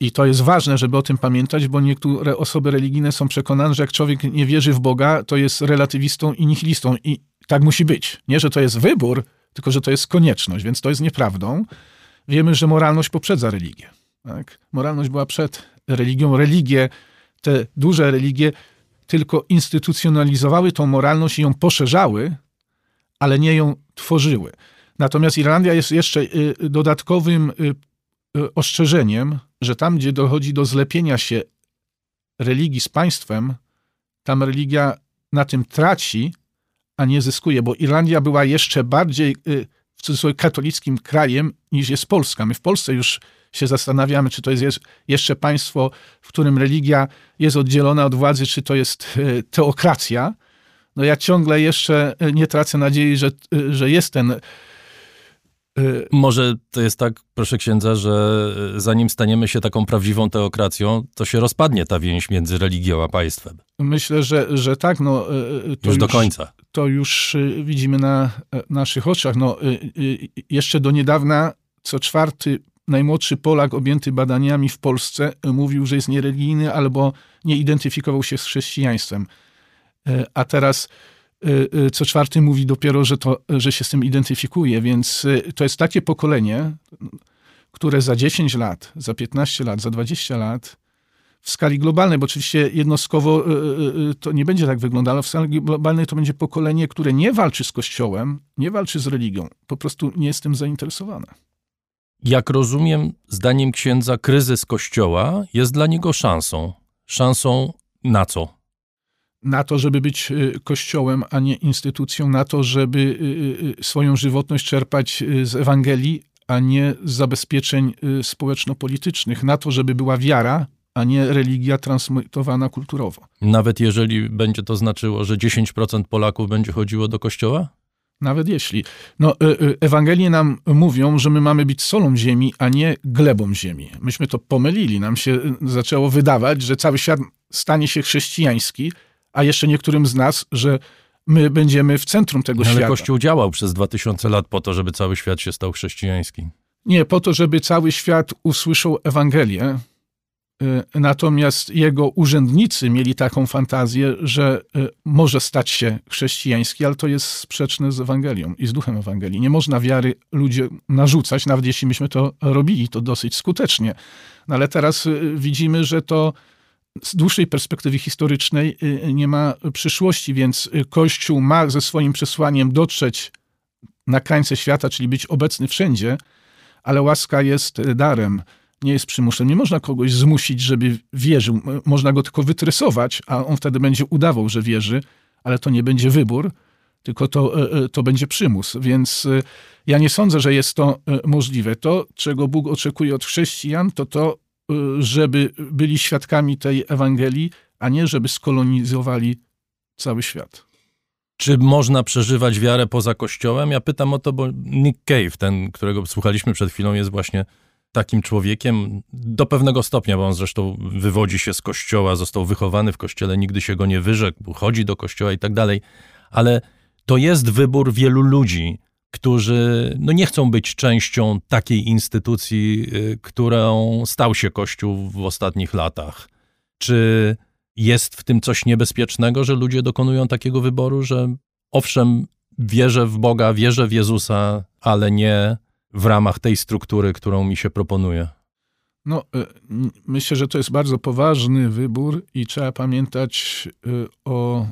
Speaker 3: I to jest ważne, żeby o tym pamiętać, bo niektóre osoby religijne są przekonane, że jak człowiek nie wierzy w Boga, to jest relatywistą i nihilistą. I tak musi być. Nie, że to jest wybór, tylko że to jest konieczność, więc to jest nieprawdą. Wiemy, że moralność poprzedza religię. Tak? Moralność była przed religią. Religie, te duże religie, tylko instytucjonalizowały tą moralność i ją poszerzały, ale nie ją tworzyły. Natomiast Irlandia jest jeszcze y, dodatkowym y, y, ostrzeżeniem, że tam, gdzie dochodzi do zlepienia się religii z państwem, tam religia na tym traci, a nie zyskuje, bo Irlandia była jeszcze bardziej w cudzysłowie katolickim krajem niż jest Polska. My w Polsce już się zastanawiamy, czy to jest jeszcze państwo, w którym religia jest oddzielona od władzy, czy to jest y, teokracja. No ja ciągle jeszcze y, nie tracę nadziei, że, y, że jest ten
Speaker 1: Może to jest tak, proszę księdza, że e, zanim staniemy się taką prawdziwą teokracją, to się rozpadnie ta więź między religią a państwem.
Speaker 3: Myślę, że, że tak. No, to
Speaker 1: Już do końca.
Speaker 3: to już widzimy na e, naszych oczach. No, jeszcze do niedawna co czwarty najmłodszy Polak objęty badaniami w Polsce mówił, że jest niereligijny albo nie identyfikował się z chrześcijaństwem. Y, A teraz y, y, co czwarty mówi dopiero, że, to, że się z tym identyfikuje, więc to jest takie pokolenie, które za 10 lat, za 15 lat, za 20 lat w skali globalnej, bo oczywiście jednostkowo to nie będzie tak wyglądało, w skali globalnej to będzie pokolenie, które nie walczy z Kościołem, nie walczy z religią, po prostu nie jest tym zainteresowane.
Speaker 1: Jak rozumiem, zdaniem księdza, kryzys Kościoła jest dla niego szansą. Szansą na co?
Speaker 3: Na to, żeby być y, Kościołem, a nie instytucją, na to, żeby y, y, swoją żywotność czerpać z Ewangelii, a nie z zabezpieczeń społeczno-politycznych, na to, żeby była wiara, a nie religia transmitowana kulturowo.
Speaker 1: Nawet jeżeli będzie to znaczyło, że 10% Polaków będzie chodziło do kościoła?
Speaker 3: Nawet jeśli. No, y, y, Ewangelie nam mówią, że my mamy być solą ziemi, a nie glebą ziemi. Myśmy to pomylili. Nam się y, zaczęło wydawać, że cały świat stanie się chrześcijański, a jeszcze niektórym z nas, że my będziemy w centrum tego
Speaker 1: Ale
Speaker 3: świata.
Speaker 1: Kościół działał przez 2000 lat po to, żeby cały świat się stał chrześcijański.
Speaker 3: Nie, po to, żeby cały świat usłyszał Ewangelię. Y, Natomiast jego urzędnicy mieli taką fantazję, że y, może stać się chrześcijański, ale to jest sprzeczne z Ewangelią i z duchem Ewangelii. Nie można wiary ludziom narzucać, nawet jeśli myśmy to robili, to dosyć skutecznie. No ale teraz y, widzimy, że to z dłuższej perspektywy historycznej nie ma przyszłości, więc Kościół ma ze swoim przesłaniem dotrzeć na krańce świata, czyli być obecny wszędzie, ale łaska jest darem, nie jest przymusem. Nie można kogoś zmusić, żeby wierzył. Można go tylko wytresować, a on wtedy będzie udawał, że wierzy, ale to nie będzie wybór, tylko to, e, e, to będzie przymus. Więc e, ja nie sądzę, że jest to możliwe. To, czego Bóg oczekuje od chrześcijan, to to, żeby byli świadkami tej Ewangelii, a nie żeby skolonizowali cały świat.
Speaker 1: Czy można przeżywać wiarę poza Kościołem? Ja pytam o to, bo Nick Cave, ten, którego słuchaliśmy przed chwilą, jest właśnie takim człowiekiem do pewnego stopnia, bo on zresztą wywodzi się z Kościoła, został wychowany w Kościele, nigdy się go nie wyrzekł, chodzi do Kościoła i tak dalej, ale to jest wybór wielu ludzi, którzy no nie chcą być częścią takiej instytucji, y, którą stał się Kościół w ostatnich latach. Czy jest w tym coś niebezpiecznego, że ludzie dokonują takiego wyboru, że owszem, wierzę w Boga, wierzę w Jezusa, ale nie w ramach tej struktury, którą mi się proponuje?
Speaker 3: No, e, myślę, że to jest bardzo poważny wybór i trzeba pamiętać e, o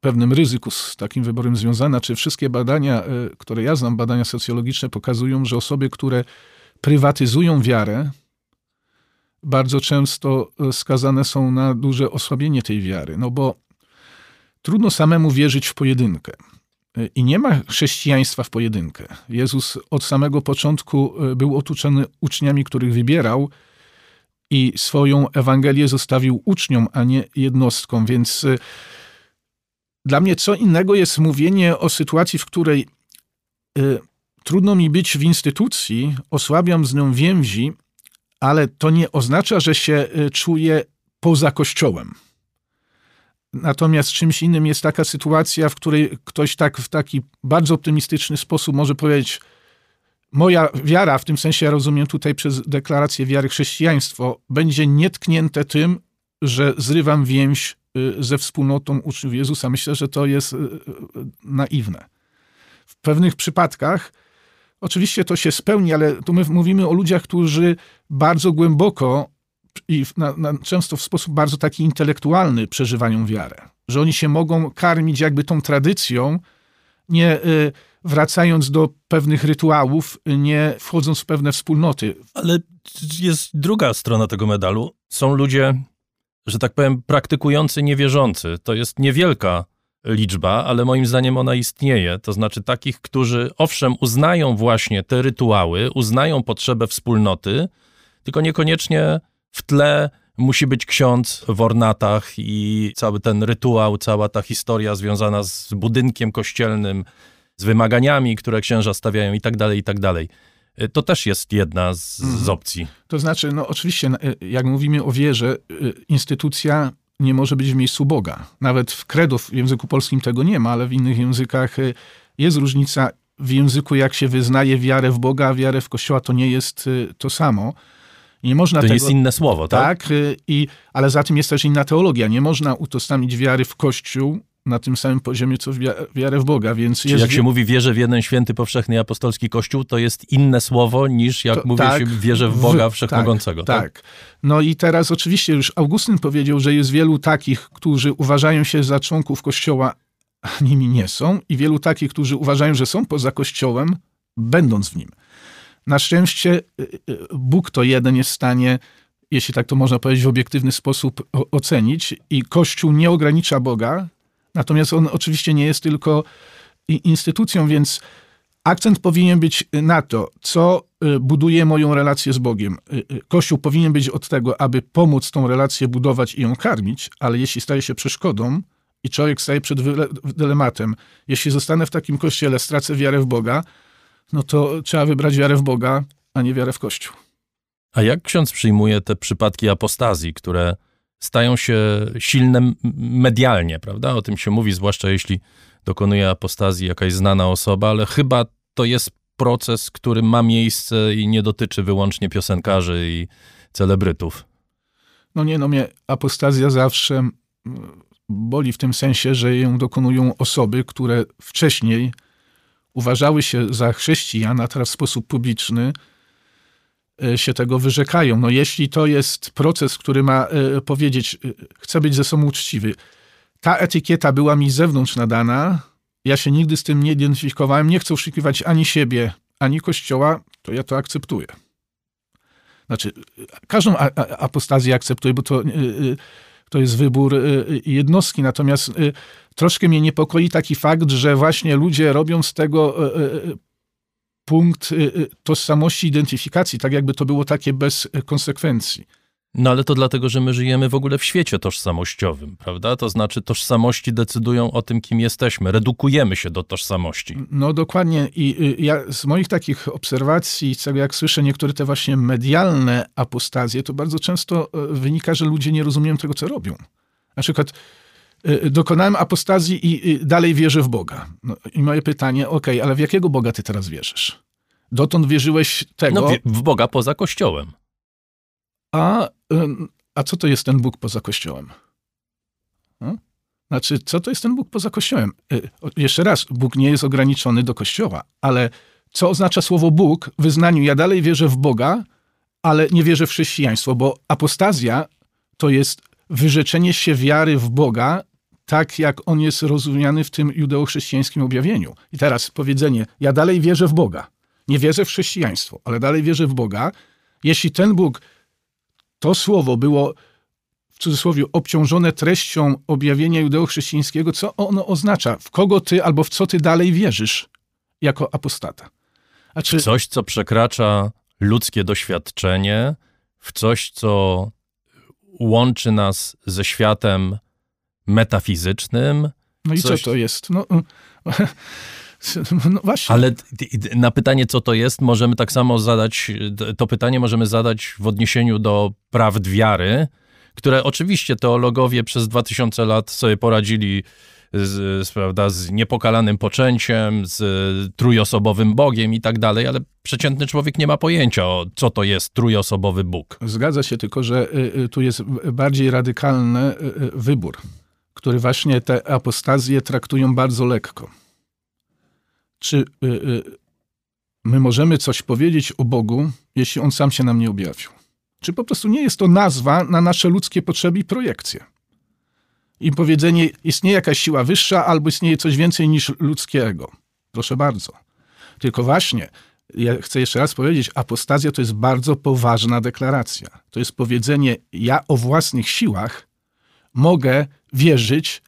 Speaker 3: pewnym ryzyku z takim wyborem związane. Czy wszystkie badania, e, które ja znam, badania socjologiczne, pokazują, że osoby, które prywatyzują wiarę, bardzo często skazane są na duże osłabienie tej wiary. No bo trudno samemu wierzyć w pojedynkę. I nie ma chrześcijaństwa w pojedynkę. Jezus od samego początku e, był otoczony uczniami, których wybierał i swoją Ewangelię zostawił uczniom, a nie jednostkom. Więc e, dla mnie co innego jest mówienie o sytuacji, w której e, trudno mi być w instytucji, osłabiam z nią więzi, ale to nie oznacza, że się czuję poza Kościołem. Natomiast czymś innym jest taka sytuacja, w której ktoś tak w taki bardzo optymistyczny sposób może powiedzieć: Moja wiara, w tym sensie ja rozumiem tutaj przez deklarację wiary chrześcijaństwo, będzie nietknięte tym, że zrywam więź y, ze wspólnotą uczniów Jezusa. Myślę, że to jest y, y, naiwne. W pewnych przypadkach oczywiście to się spełni, ale tu my mówimy o ludziach, którzy bardzo głęboko i na, na, często w sposób bardzo taki intelektualny przeżywają wiarę. Że oni się mogą karmić jakby tą tradycją, nie y, wracając do pewnych rytuałów, nie wchodząc w pewne wspólnoty.
Speaker 1: Ale jest druga strona tego medalu. Są ludzie, że tak powiem, praktykujący niewierzący. To jest niewielka liczba, ale moim zdaniem ona istnieje. To znaczy takich, którzy owszem uznają właśnie te rytuały, uznają potrzebę wspólnoty, tylko niekoniecznie w tle musi być ksiądz w ornatach i cały ten rytuał, cała ta historia związana z budynkiem kościelnym, z wymaganiami, które księża stawiają i tak dalej, i tak dalej. Y, To też jest jedna z, z opcji.
Speaker 3: To znaczy, no oczywiście, y, jak mówimy o wierze, y, instytucja nie może być w miejscu Boga. Nawet w credo w języku polskim tego nie ma, ale w innych językach jest różnica w języku, jak się wyznaje wiarę w Boga, a wiarę w Kościoła, to nie jest to samo. Nie można
Speaker 1: To
Speaker 3: tego...
Speaker 1: jest inne słowo, tak?
Speaker 3: Tak, y, i, ale za tym jest też inna teologia. Nie można utożsamić wiary w Kościół na tym samym poziomie, co wia- wiarę w Boga, więc
Speaker 1: Czyli
Speaker 3: jest...
Speaker 1: jak się mówi wierzę w jeden święty, powszechny apostolski Kościół, to jest inne słowo niż jak
Speaker 3: To-
Speaker 1: mówi
Speaker 3: tak,
Speaker 1: się wierzę w Boga
Speaker 3: w-
Speaker 1: Wszechmogącego.
Speaker 3: Tak, tak. No i teraz oczywiście już Augustyn powiedział, że jest wielu takich, którzy uważają się za członków Kościoła, a nimi nie są, i wielu takich, którzy uważają, że są poza Kościołem, będąc w nim. Na szczęście y, y, Bóg to jeden jest w stanie, jeśli tak to można powiedzieć, w obiektywny sposób ocenić i Kościół nie ogranicza Boga, natomiast on oczywiście nie jest tylko instytucją, więc akcent powinien być na to, co y, buduje moją relację z Bogiem. Kościół powinien być od tego, aby pomóc tą relację budować i ją karmić, ale jeśli staje się przeszkodą i człowiek staje przed dylematem. Jeśli zostanę w takim kościele, stracę wiarę w Boga, no to trzeba wybrać wiarę w Boga, a nie wiarę w Kościół.
Speaker 1: A jak ksiądz przyjmuje te przypadki apostazji, które stają się silne medialnie, prawda? O tym się mówi, zwłaszcza jeśli dokonuje apostazji jakaś znana osoba, ale chyba to jest proces, który ma miejsce i nie dotyczy wyłącznie piosenkarzy i celebrytów.
Speaker 3: No nie, no mnie apostazja zawsze boli w tym sensie, że ją dokonują osoby, które wcześniej uważały się za chrześcijan, a teraz w sposób publiczny e, się tego wyrzekają. No jeśli to jest proces, który ma e, powiedzieć, e, chcę być ze sobą uczciwy, ta etykieta była mi z zewnątrz nadana, ja się nigdy z tym nie identyfikowałem, nie chcę oszukiwać ani siebie, ani Kościoła, to ja to akceptuję. Znaczy, każdą apostazję akceptuję, bo to, to jest wybór y, y, jednostki. Natomiast y, troszkę mnie niepokoi taki fakt, że właśnie ludzie robią z tego punkt tożsamości, identyfikacji, tak jakby to było takie bez konsekwencji.
Speaker 1: No ale to dlatego, że my żyjemy w ogóle w świecie tożsamościowym, prawda? To znaczy tożsamości decydują o tym, kim jesteśmy. Redukujemy się do tożsamości.
Speaker 3: No dokładnie i y, ja z moich takich obserwacji, z tego jak słyszę niektóre te właśnie medialne apostazje, to bardzo często y, wynika, że ludzie nie rozumieją tego, co robią. Na przykład y, dokonałem apostazji i y, dalej wierzę w Boga. No, I moje pytanie, okej, ale w jakiego Boga ty teraz wierzysz? Dotąd wierzyłeś tego,
Speaker 1: No, w- Boga poza Kościołem.
Speaker 3: a, a co to jest ten Bóg poza Kościołem? No? Znaczy, co to jest ten Bóg poza Kościołem? O- Jeszcze raz, Bóg nie jest ograniczony do Kościoła, ale co oznacza słowo Bóg w wyznaniu? Ja dalej wierzę w Boga, ale nie wierzę w chrześcijaństwo, bo apostazja to jest wyrzeczenie się wiary w Boga, tak jak on jest rozumiany w tym judeo-chrześcijańskim objawieniu. I teraz powiedzenie, ja dalej wierzę w Boga, nie wierzę w chrześcijaństwo, ale dalej wierzę w Boga, jeśli ten Bóg to słowo było w cudzysłowie obciążone treścią objawienia judeo-chrześcijańskiego, co ono oznacza? W kogo ty albo w co ty dalej wierzysz jako apostata? A czy,
Speaker 1: Coś, co przekracza ludzkie doświadczenie, w coś, co łączy nas ze światem metafizycznym,
Speaker 3: no i
Speaker 1: coś-
Speaker 3: co to jest? No, no właśnie.
Speaker 1: Ale na pytanie, co to jest, możemy tak samo zadać, to pytanie możemy zadać w odniesieniu do prawd wiary, które oczywiście teologowie przez 2000 lat sobie poradzili z, z, prawda, z niepokalanym poczęciem, z trójosobowym Bogiem i tak dalej, ale przeciętny człowiek nie ma pojęcia, o co to jest trójosobowy Bóg.
Speaker 3: Zgadza się, tylko że y, y, tu jest bardziej radykalny y, wybór, który właśnie te apostazje traktują bardzo lekko. Czy y, y, my możemy coś powiedzieć o Bogu, jeśli On sam się nam nie objawił? Czy po prostu nie jest to nazwa na nasze ludzkie potrzeby i projekcje? I powiedzenie, istnieje jakaś siła wyższa, albo istnieje coś więcej niż ludzkiego. Proszę bardzo. Tylko właśnie, ja chcę jeszcze raz powiedzieć, apostazja to jest bardzo poważna deklaracja. To jest powiedzenie, ja o własnych siłach mogę wierzyć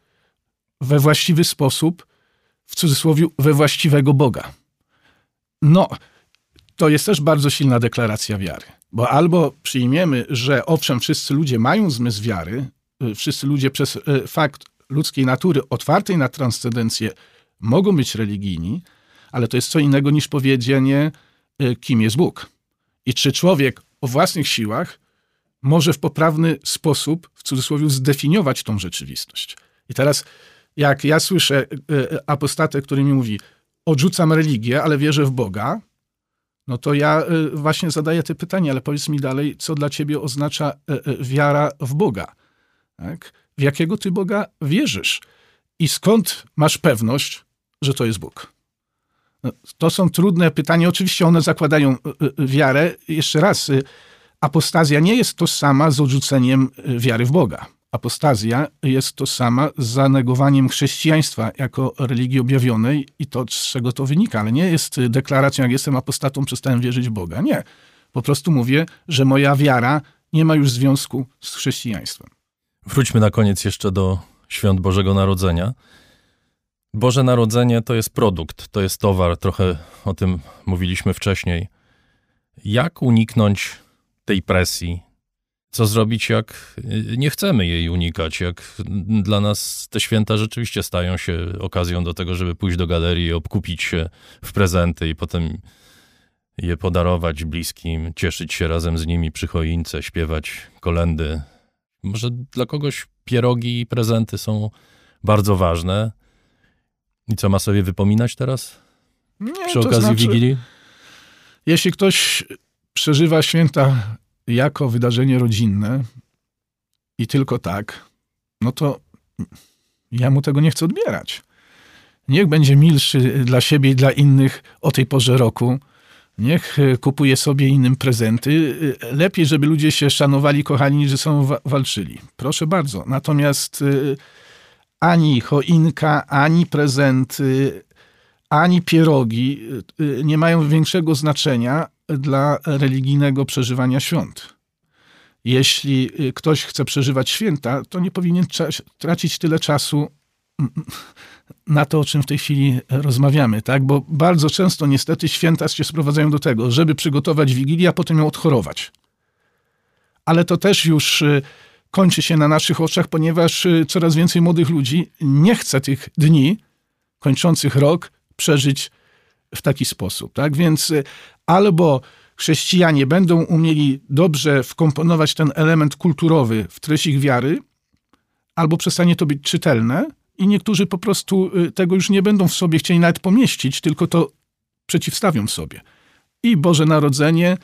Speaker 3: we właściwy sposób, w cudzysłowie, we właściwego Boga. No, to jest też bardzo silna deklaracja wiary. Bo albo przyjmiemy, że owszem, wszyscy ludzie mają zmysł wiary, y, wszyscy ludzie przez y, fakt ludzkiej natury otwartej na transcendencję mogą być religijni, ale to jest co innego niż powiedzenie, y, kim jest Bóg. I czy człowiek o własnych siłach może w poprawny sposób, w cudzysłowie, zdefiniować tą rzeczywistość. I teraz, jak ja słyszę y, y, apostatę, który mi mówi, odrzucam religię, ale wierzę w Boga, no to ja y, właśnie zadaję te pytania, ale powiedz mi dalej, co dla ciebie oznacza wiara w Boga? Tak? W jakiego ty Boga wierzysz? I skąd masz pewność, że to jest Bóg? No, To są trudne pytania. Oczywiście one zakładają wiarę. Jeszcze raz, apostazja nie jest tożsama z odrzuceniem wiary w Boga. Apostazja jest tożsama z zanegowaniem chrześcijaństwa jako religii objawionej i to, z czego to wynika, ale nie jest deklaracją, jak jestem apostatą, przestałem wierzyć w Boga. Nie. Po prostu mówię, że moja wiara nie ma już związku z chrześcijaństwem.
Speaker 1: Wróćmy na koniec jeszcze do świąt Bożego Narodzenia. Boże Narodzenie to jest produkt, to jest towar, trochę o tym mówiliśmy wcześniej. Jak uniknąć tej presji? Co zrobić, jak nie chcemy jej unikać? Jak dla nas te święta rzeczywiście stają się okazją do tego, żeby pójść do galerii, obkupić się w prezenty i potem je podarować bliskim, cieszyć się razem z nimi przy choince, śpiewać kolendy. Może dla kogoś pierogi i prezenty są bardzo ważne. I co ma sobie wypominać teraz
Speaker 3: Nie,
Speaker 1: przy okazji
Speaker 3: znaczy,
Speaker 1: Wigilii?
Speaker 3: Jeśli ktoś przeżywa święta jako wydarzenie rodzinne i tylko tak, no to ja mu tego nie chcę odbierać. Niech będzie milszy dla siebie i dla innych o tej porze roku. Niech e, kupuje sobie innym prezenty. E, Lepiej, żeby ludzie się szanowali, kochani, niż są wa- walczyli. Proszę bardzo. Natomiast e, ani choinka, ani prezenty, ani pierogi nie mają większego znaczenia dla religijnego przeżywania świąt. Jeśli y, ktoś chce przeżywać święta, to nie powinien tracić tyle czasu na to, o czym w tej chwili rozmawiamy, tak? Bo bardzo często niestety święta się sprowadzają do tego, żeby przygotować Wigilię, a potem ją odchorować. Ale to też już y, kończy się na naszych oczach, ponieważ y, coraz więcej młodych ludzi nie chce tych dni kończących rok przeżyć w taki sposób. Tak więc albo chrześcijanie będą umieli dobrze wkomponować ten element kulturowy w treść ich wiary, albo przestanie to być czytelne i niektórzy po prostu y, tego już nie będą w sobie chcieli nawet pomieścić, tylko to przeciwstawią sobie. I Boże Narodzenie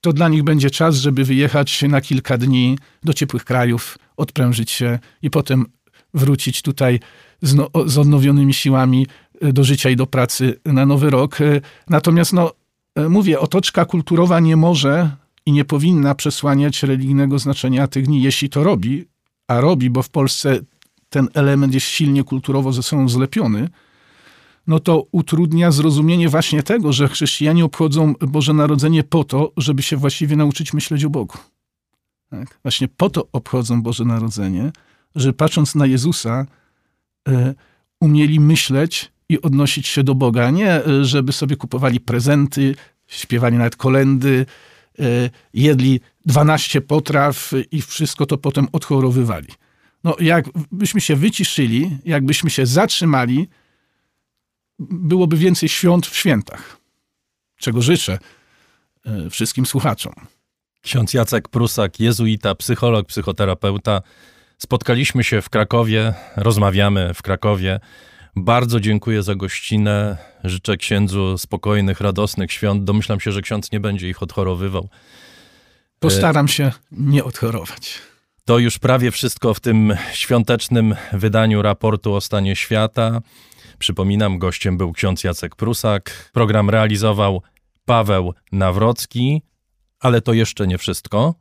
Speaker 3: to dla nich będzie czas, żeby wyjechać na kilka dni do ciepłych krajów, odprężyć się i potem wrócić tutaj z, no, z odnowionymi siłami y, do życia i do pracy na nowy rok. Y, Natomiast, no, mówię, otoczka kulturowa nie może i nie powinna przesłaniać religijnego znaczenia tych dni, jeśli to robi, a robi, bo w Polsce ten element jest silnie kulturowo ze sobą zlepiony, no to utrudnia zrozumienie właśnie tego, że chrześcijanie obchodzą Boże Narodzenie po to, żeby się właściwie nauczyć myśleć o Bogu. Tak? Właśnie po to obchodzą Boże Narodzenie, że patrząc na Jezusa, e, umieli myśleć i odnosić się do Boga, nie e, żeby sobie kupowali prezenty, śpiewali nawet kolendy, e, jedli 12 potraw i wszystko to potem odchorowywali. No, jakbyśmy się wyciszyli, jakbyśmy się zatrzymali, byłoby więcej świąt w świętach, czego życzę e, wszystkim słuchaczom.
Speaker 1: Ksiądz Jacek Prusak, jezuita, psycholog, psychoterapeuta. Spotkaliśmy się w Krakowie, rozmawiamy w Krakowie. Bardzo dziękuję za gościnę. Życzę księdzu spokojnych, radosnych świąt. Domyślam się, że ksiądz nie będzie ich odchorowywał.
Speaker 3: Postaram się nie odchorować.
Speaker 1: To już prawie wszystko w tym świątecznym wydaniu raportu o stanie świata. Przypominam, gościem był ksiądz Jacek Prusak. Program realizował Paweł Nawrocki, ale to jeszcze nie wszystko.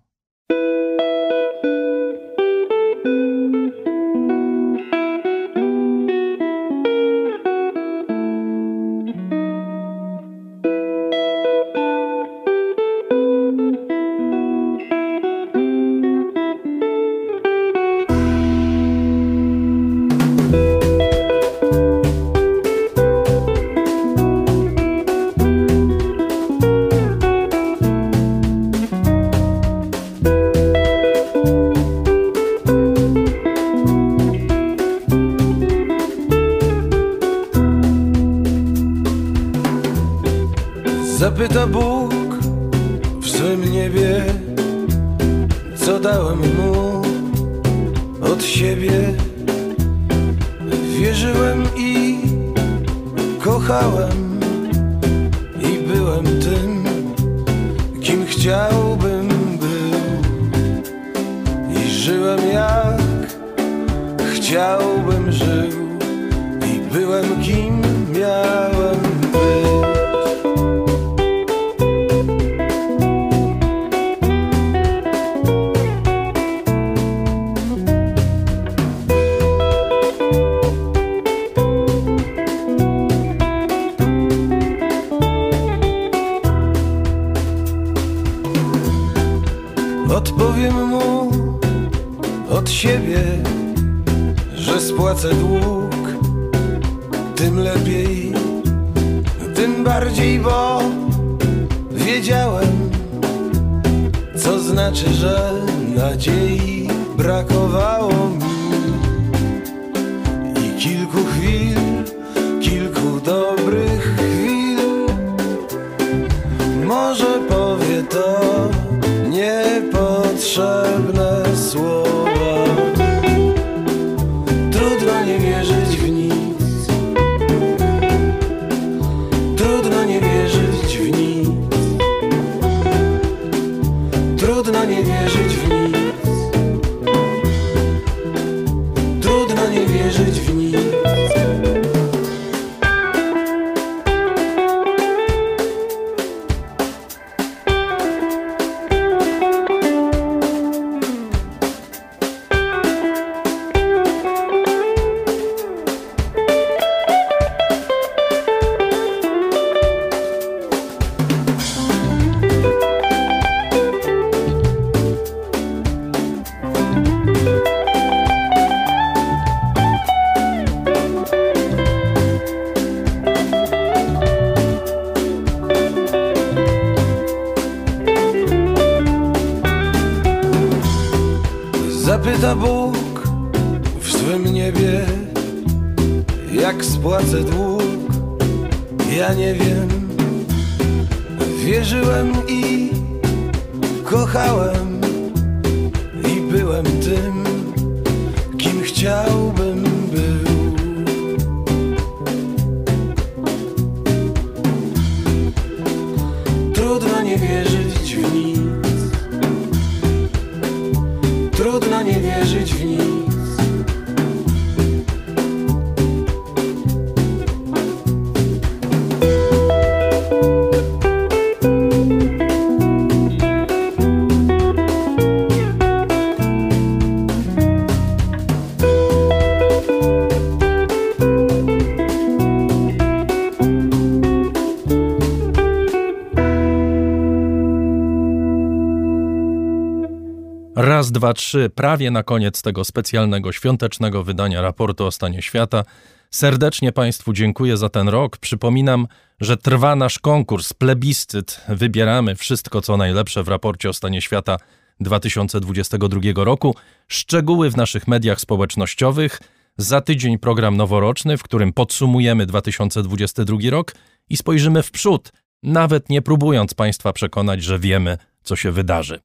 Speaker 1: Raz, dwa, trzy, prawie na koniec tego specjalnego świątecznego wydania raportu o stanie świata. Serdecznie Państwu dziękuję za ten rok. Przypominam, że trwa nasz konkurs, plebiscyt. Wybieramy wszystko, co najlepsze w raporcie o stanie świata 2022 roku. Szczegóły w naszych mediach społecznościowych. Za tydzień program noworoczny, w którym podsumujemy 2022 rok i spojrzymy w przód, nawet nie próbując Państwa przekonać, że wiemy, co się wydarzy.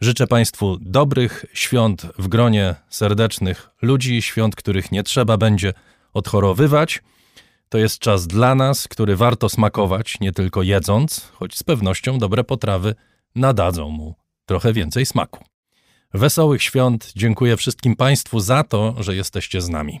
Speaker 1: Życzę Państwu dobrych świąt w gronie serdecznych ludzi, świąt, których nie trzeba będzie odchorowywać. To jest czas dla nas, który warto smakować, nie tylko jedząc, choć z pewnością dobre potrawy nadadzą mu trochę więcej smaku. Wesołych świąt, dziękuję wszystkim Państwu za to, że jesteście z nami.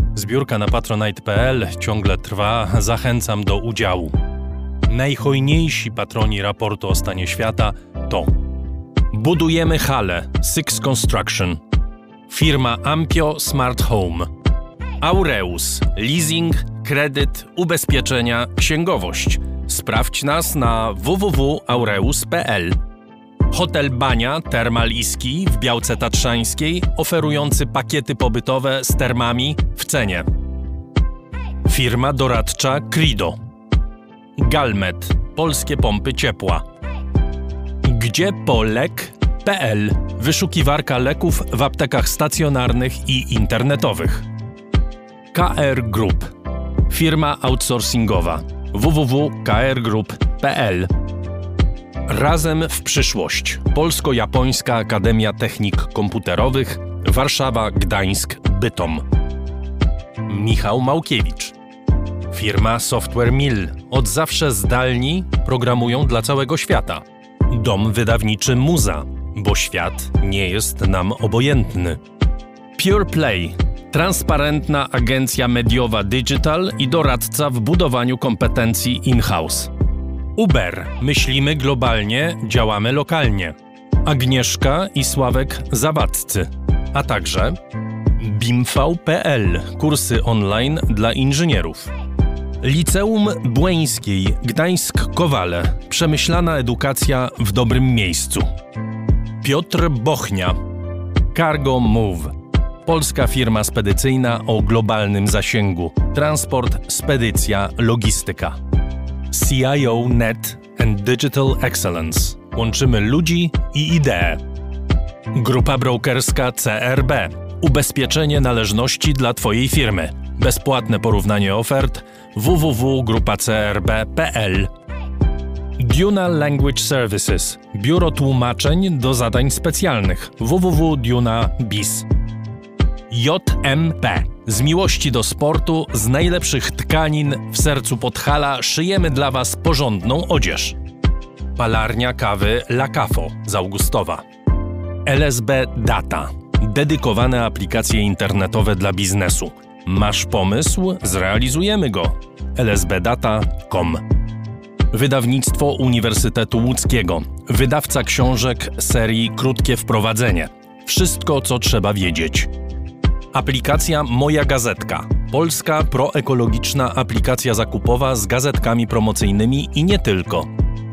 Speaker 1: Zbiórka na patronite.pl ciągle trwa, zachęcam do udziału. Najhojniejsi patroni raportu o stanie świata to Budujemy halę Six Construction, firma Ampio Smart Home, Aureus, leasing, kredyt, ubezpieczenia, księgowość. Sprawdź nas na www.aureus.pl. Hotel Bania Termal Iski w Białce Tatrzańskiej, oferujący pakiety pobytowe z termami w cenie. Firma doradcza Crido. Galmet Polskie pompy ciepła. Gdzie polek.pl Wyszukiwarka leków w aptekach stacjonarnych i internetowych. KR Group Firma outsourcingowa www.krgroup.pl Razem w przyszłość. Polsko-Japońska Akademia Technik Komputerowych, Warszawa, Gdańsk, Bytom. Michał Małkiewicz. Firma Software Mill. Od zawsze zdalni programują dla całego świata. Dom wydawniczy Muza, bo świat nie jest nam obojętny. Pure Play. Transparentna agencja mediowa Digital i doradca w budowaniu kompetencji in-house. Uber. Myślimy globalnie, działamy lokalnie. Agnieszka i Sławek Zawadzcy. A także BIMV.pl. Kursy online dla inżynierów. Liceum Błeńskiej Gdańsk-Kowale. Przemyślana edukacja w dobrym miejscu. Piotr Bochnia. Cargo Move. Polska firma spedycyjna o globalnym zasięgu. Transport, spedycja, logistyka. CIO Net and Digital Excellence. Łączymy ludzi i idee. Grupa brokerska CRB. Ubezpieczenie należności dla Twojej firmy. Bezpłatne porównanie ofert www.grupacrb.pl Duna Language Services. Biuro tłumaczeń do zadań specjalnych www.duna.biz. JMP. Z miłości do sportu, z najlepszych tkanin w sercu Podhala szyjemy dla Was porządną odzież. Palarnia kawy La Cafo z Augustowa. LSB Data. Dedykowane aplikacje internetowe dla biznesu. Masz pomysł? Zrealizujemy go. lsbdata.com Wydawnictwo Uniwersytetu Łódzkiego. Wydawca książek serii Krótkie Wprowadzenie. Wszystko, co trzeba wiedzieć. Aplikacja Moja Gazetka. Polska proekologiczna aplikacja zakupowa z gazetkami promocyjnymi i nie tylko.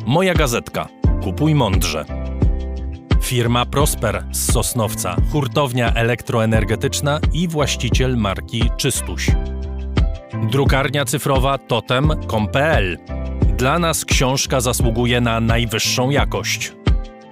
Speaker 1: Moja Gazetka. Kupuj mądrze. Firma Prosper z Sosnowca, hurtownia elektroenergetyczna i właściciel marki Czystuś. Drukarnia cyfrowa totem.com.pl. Dla nas książka zasługuje na najwyższą jakość.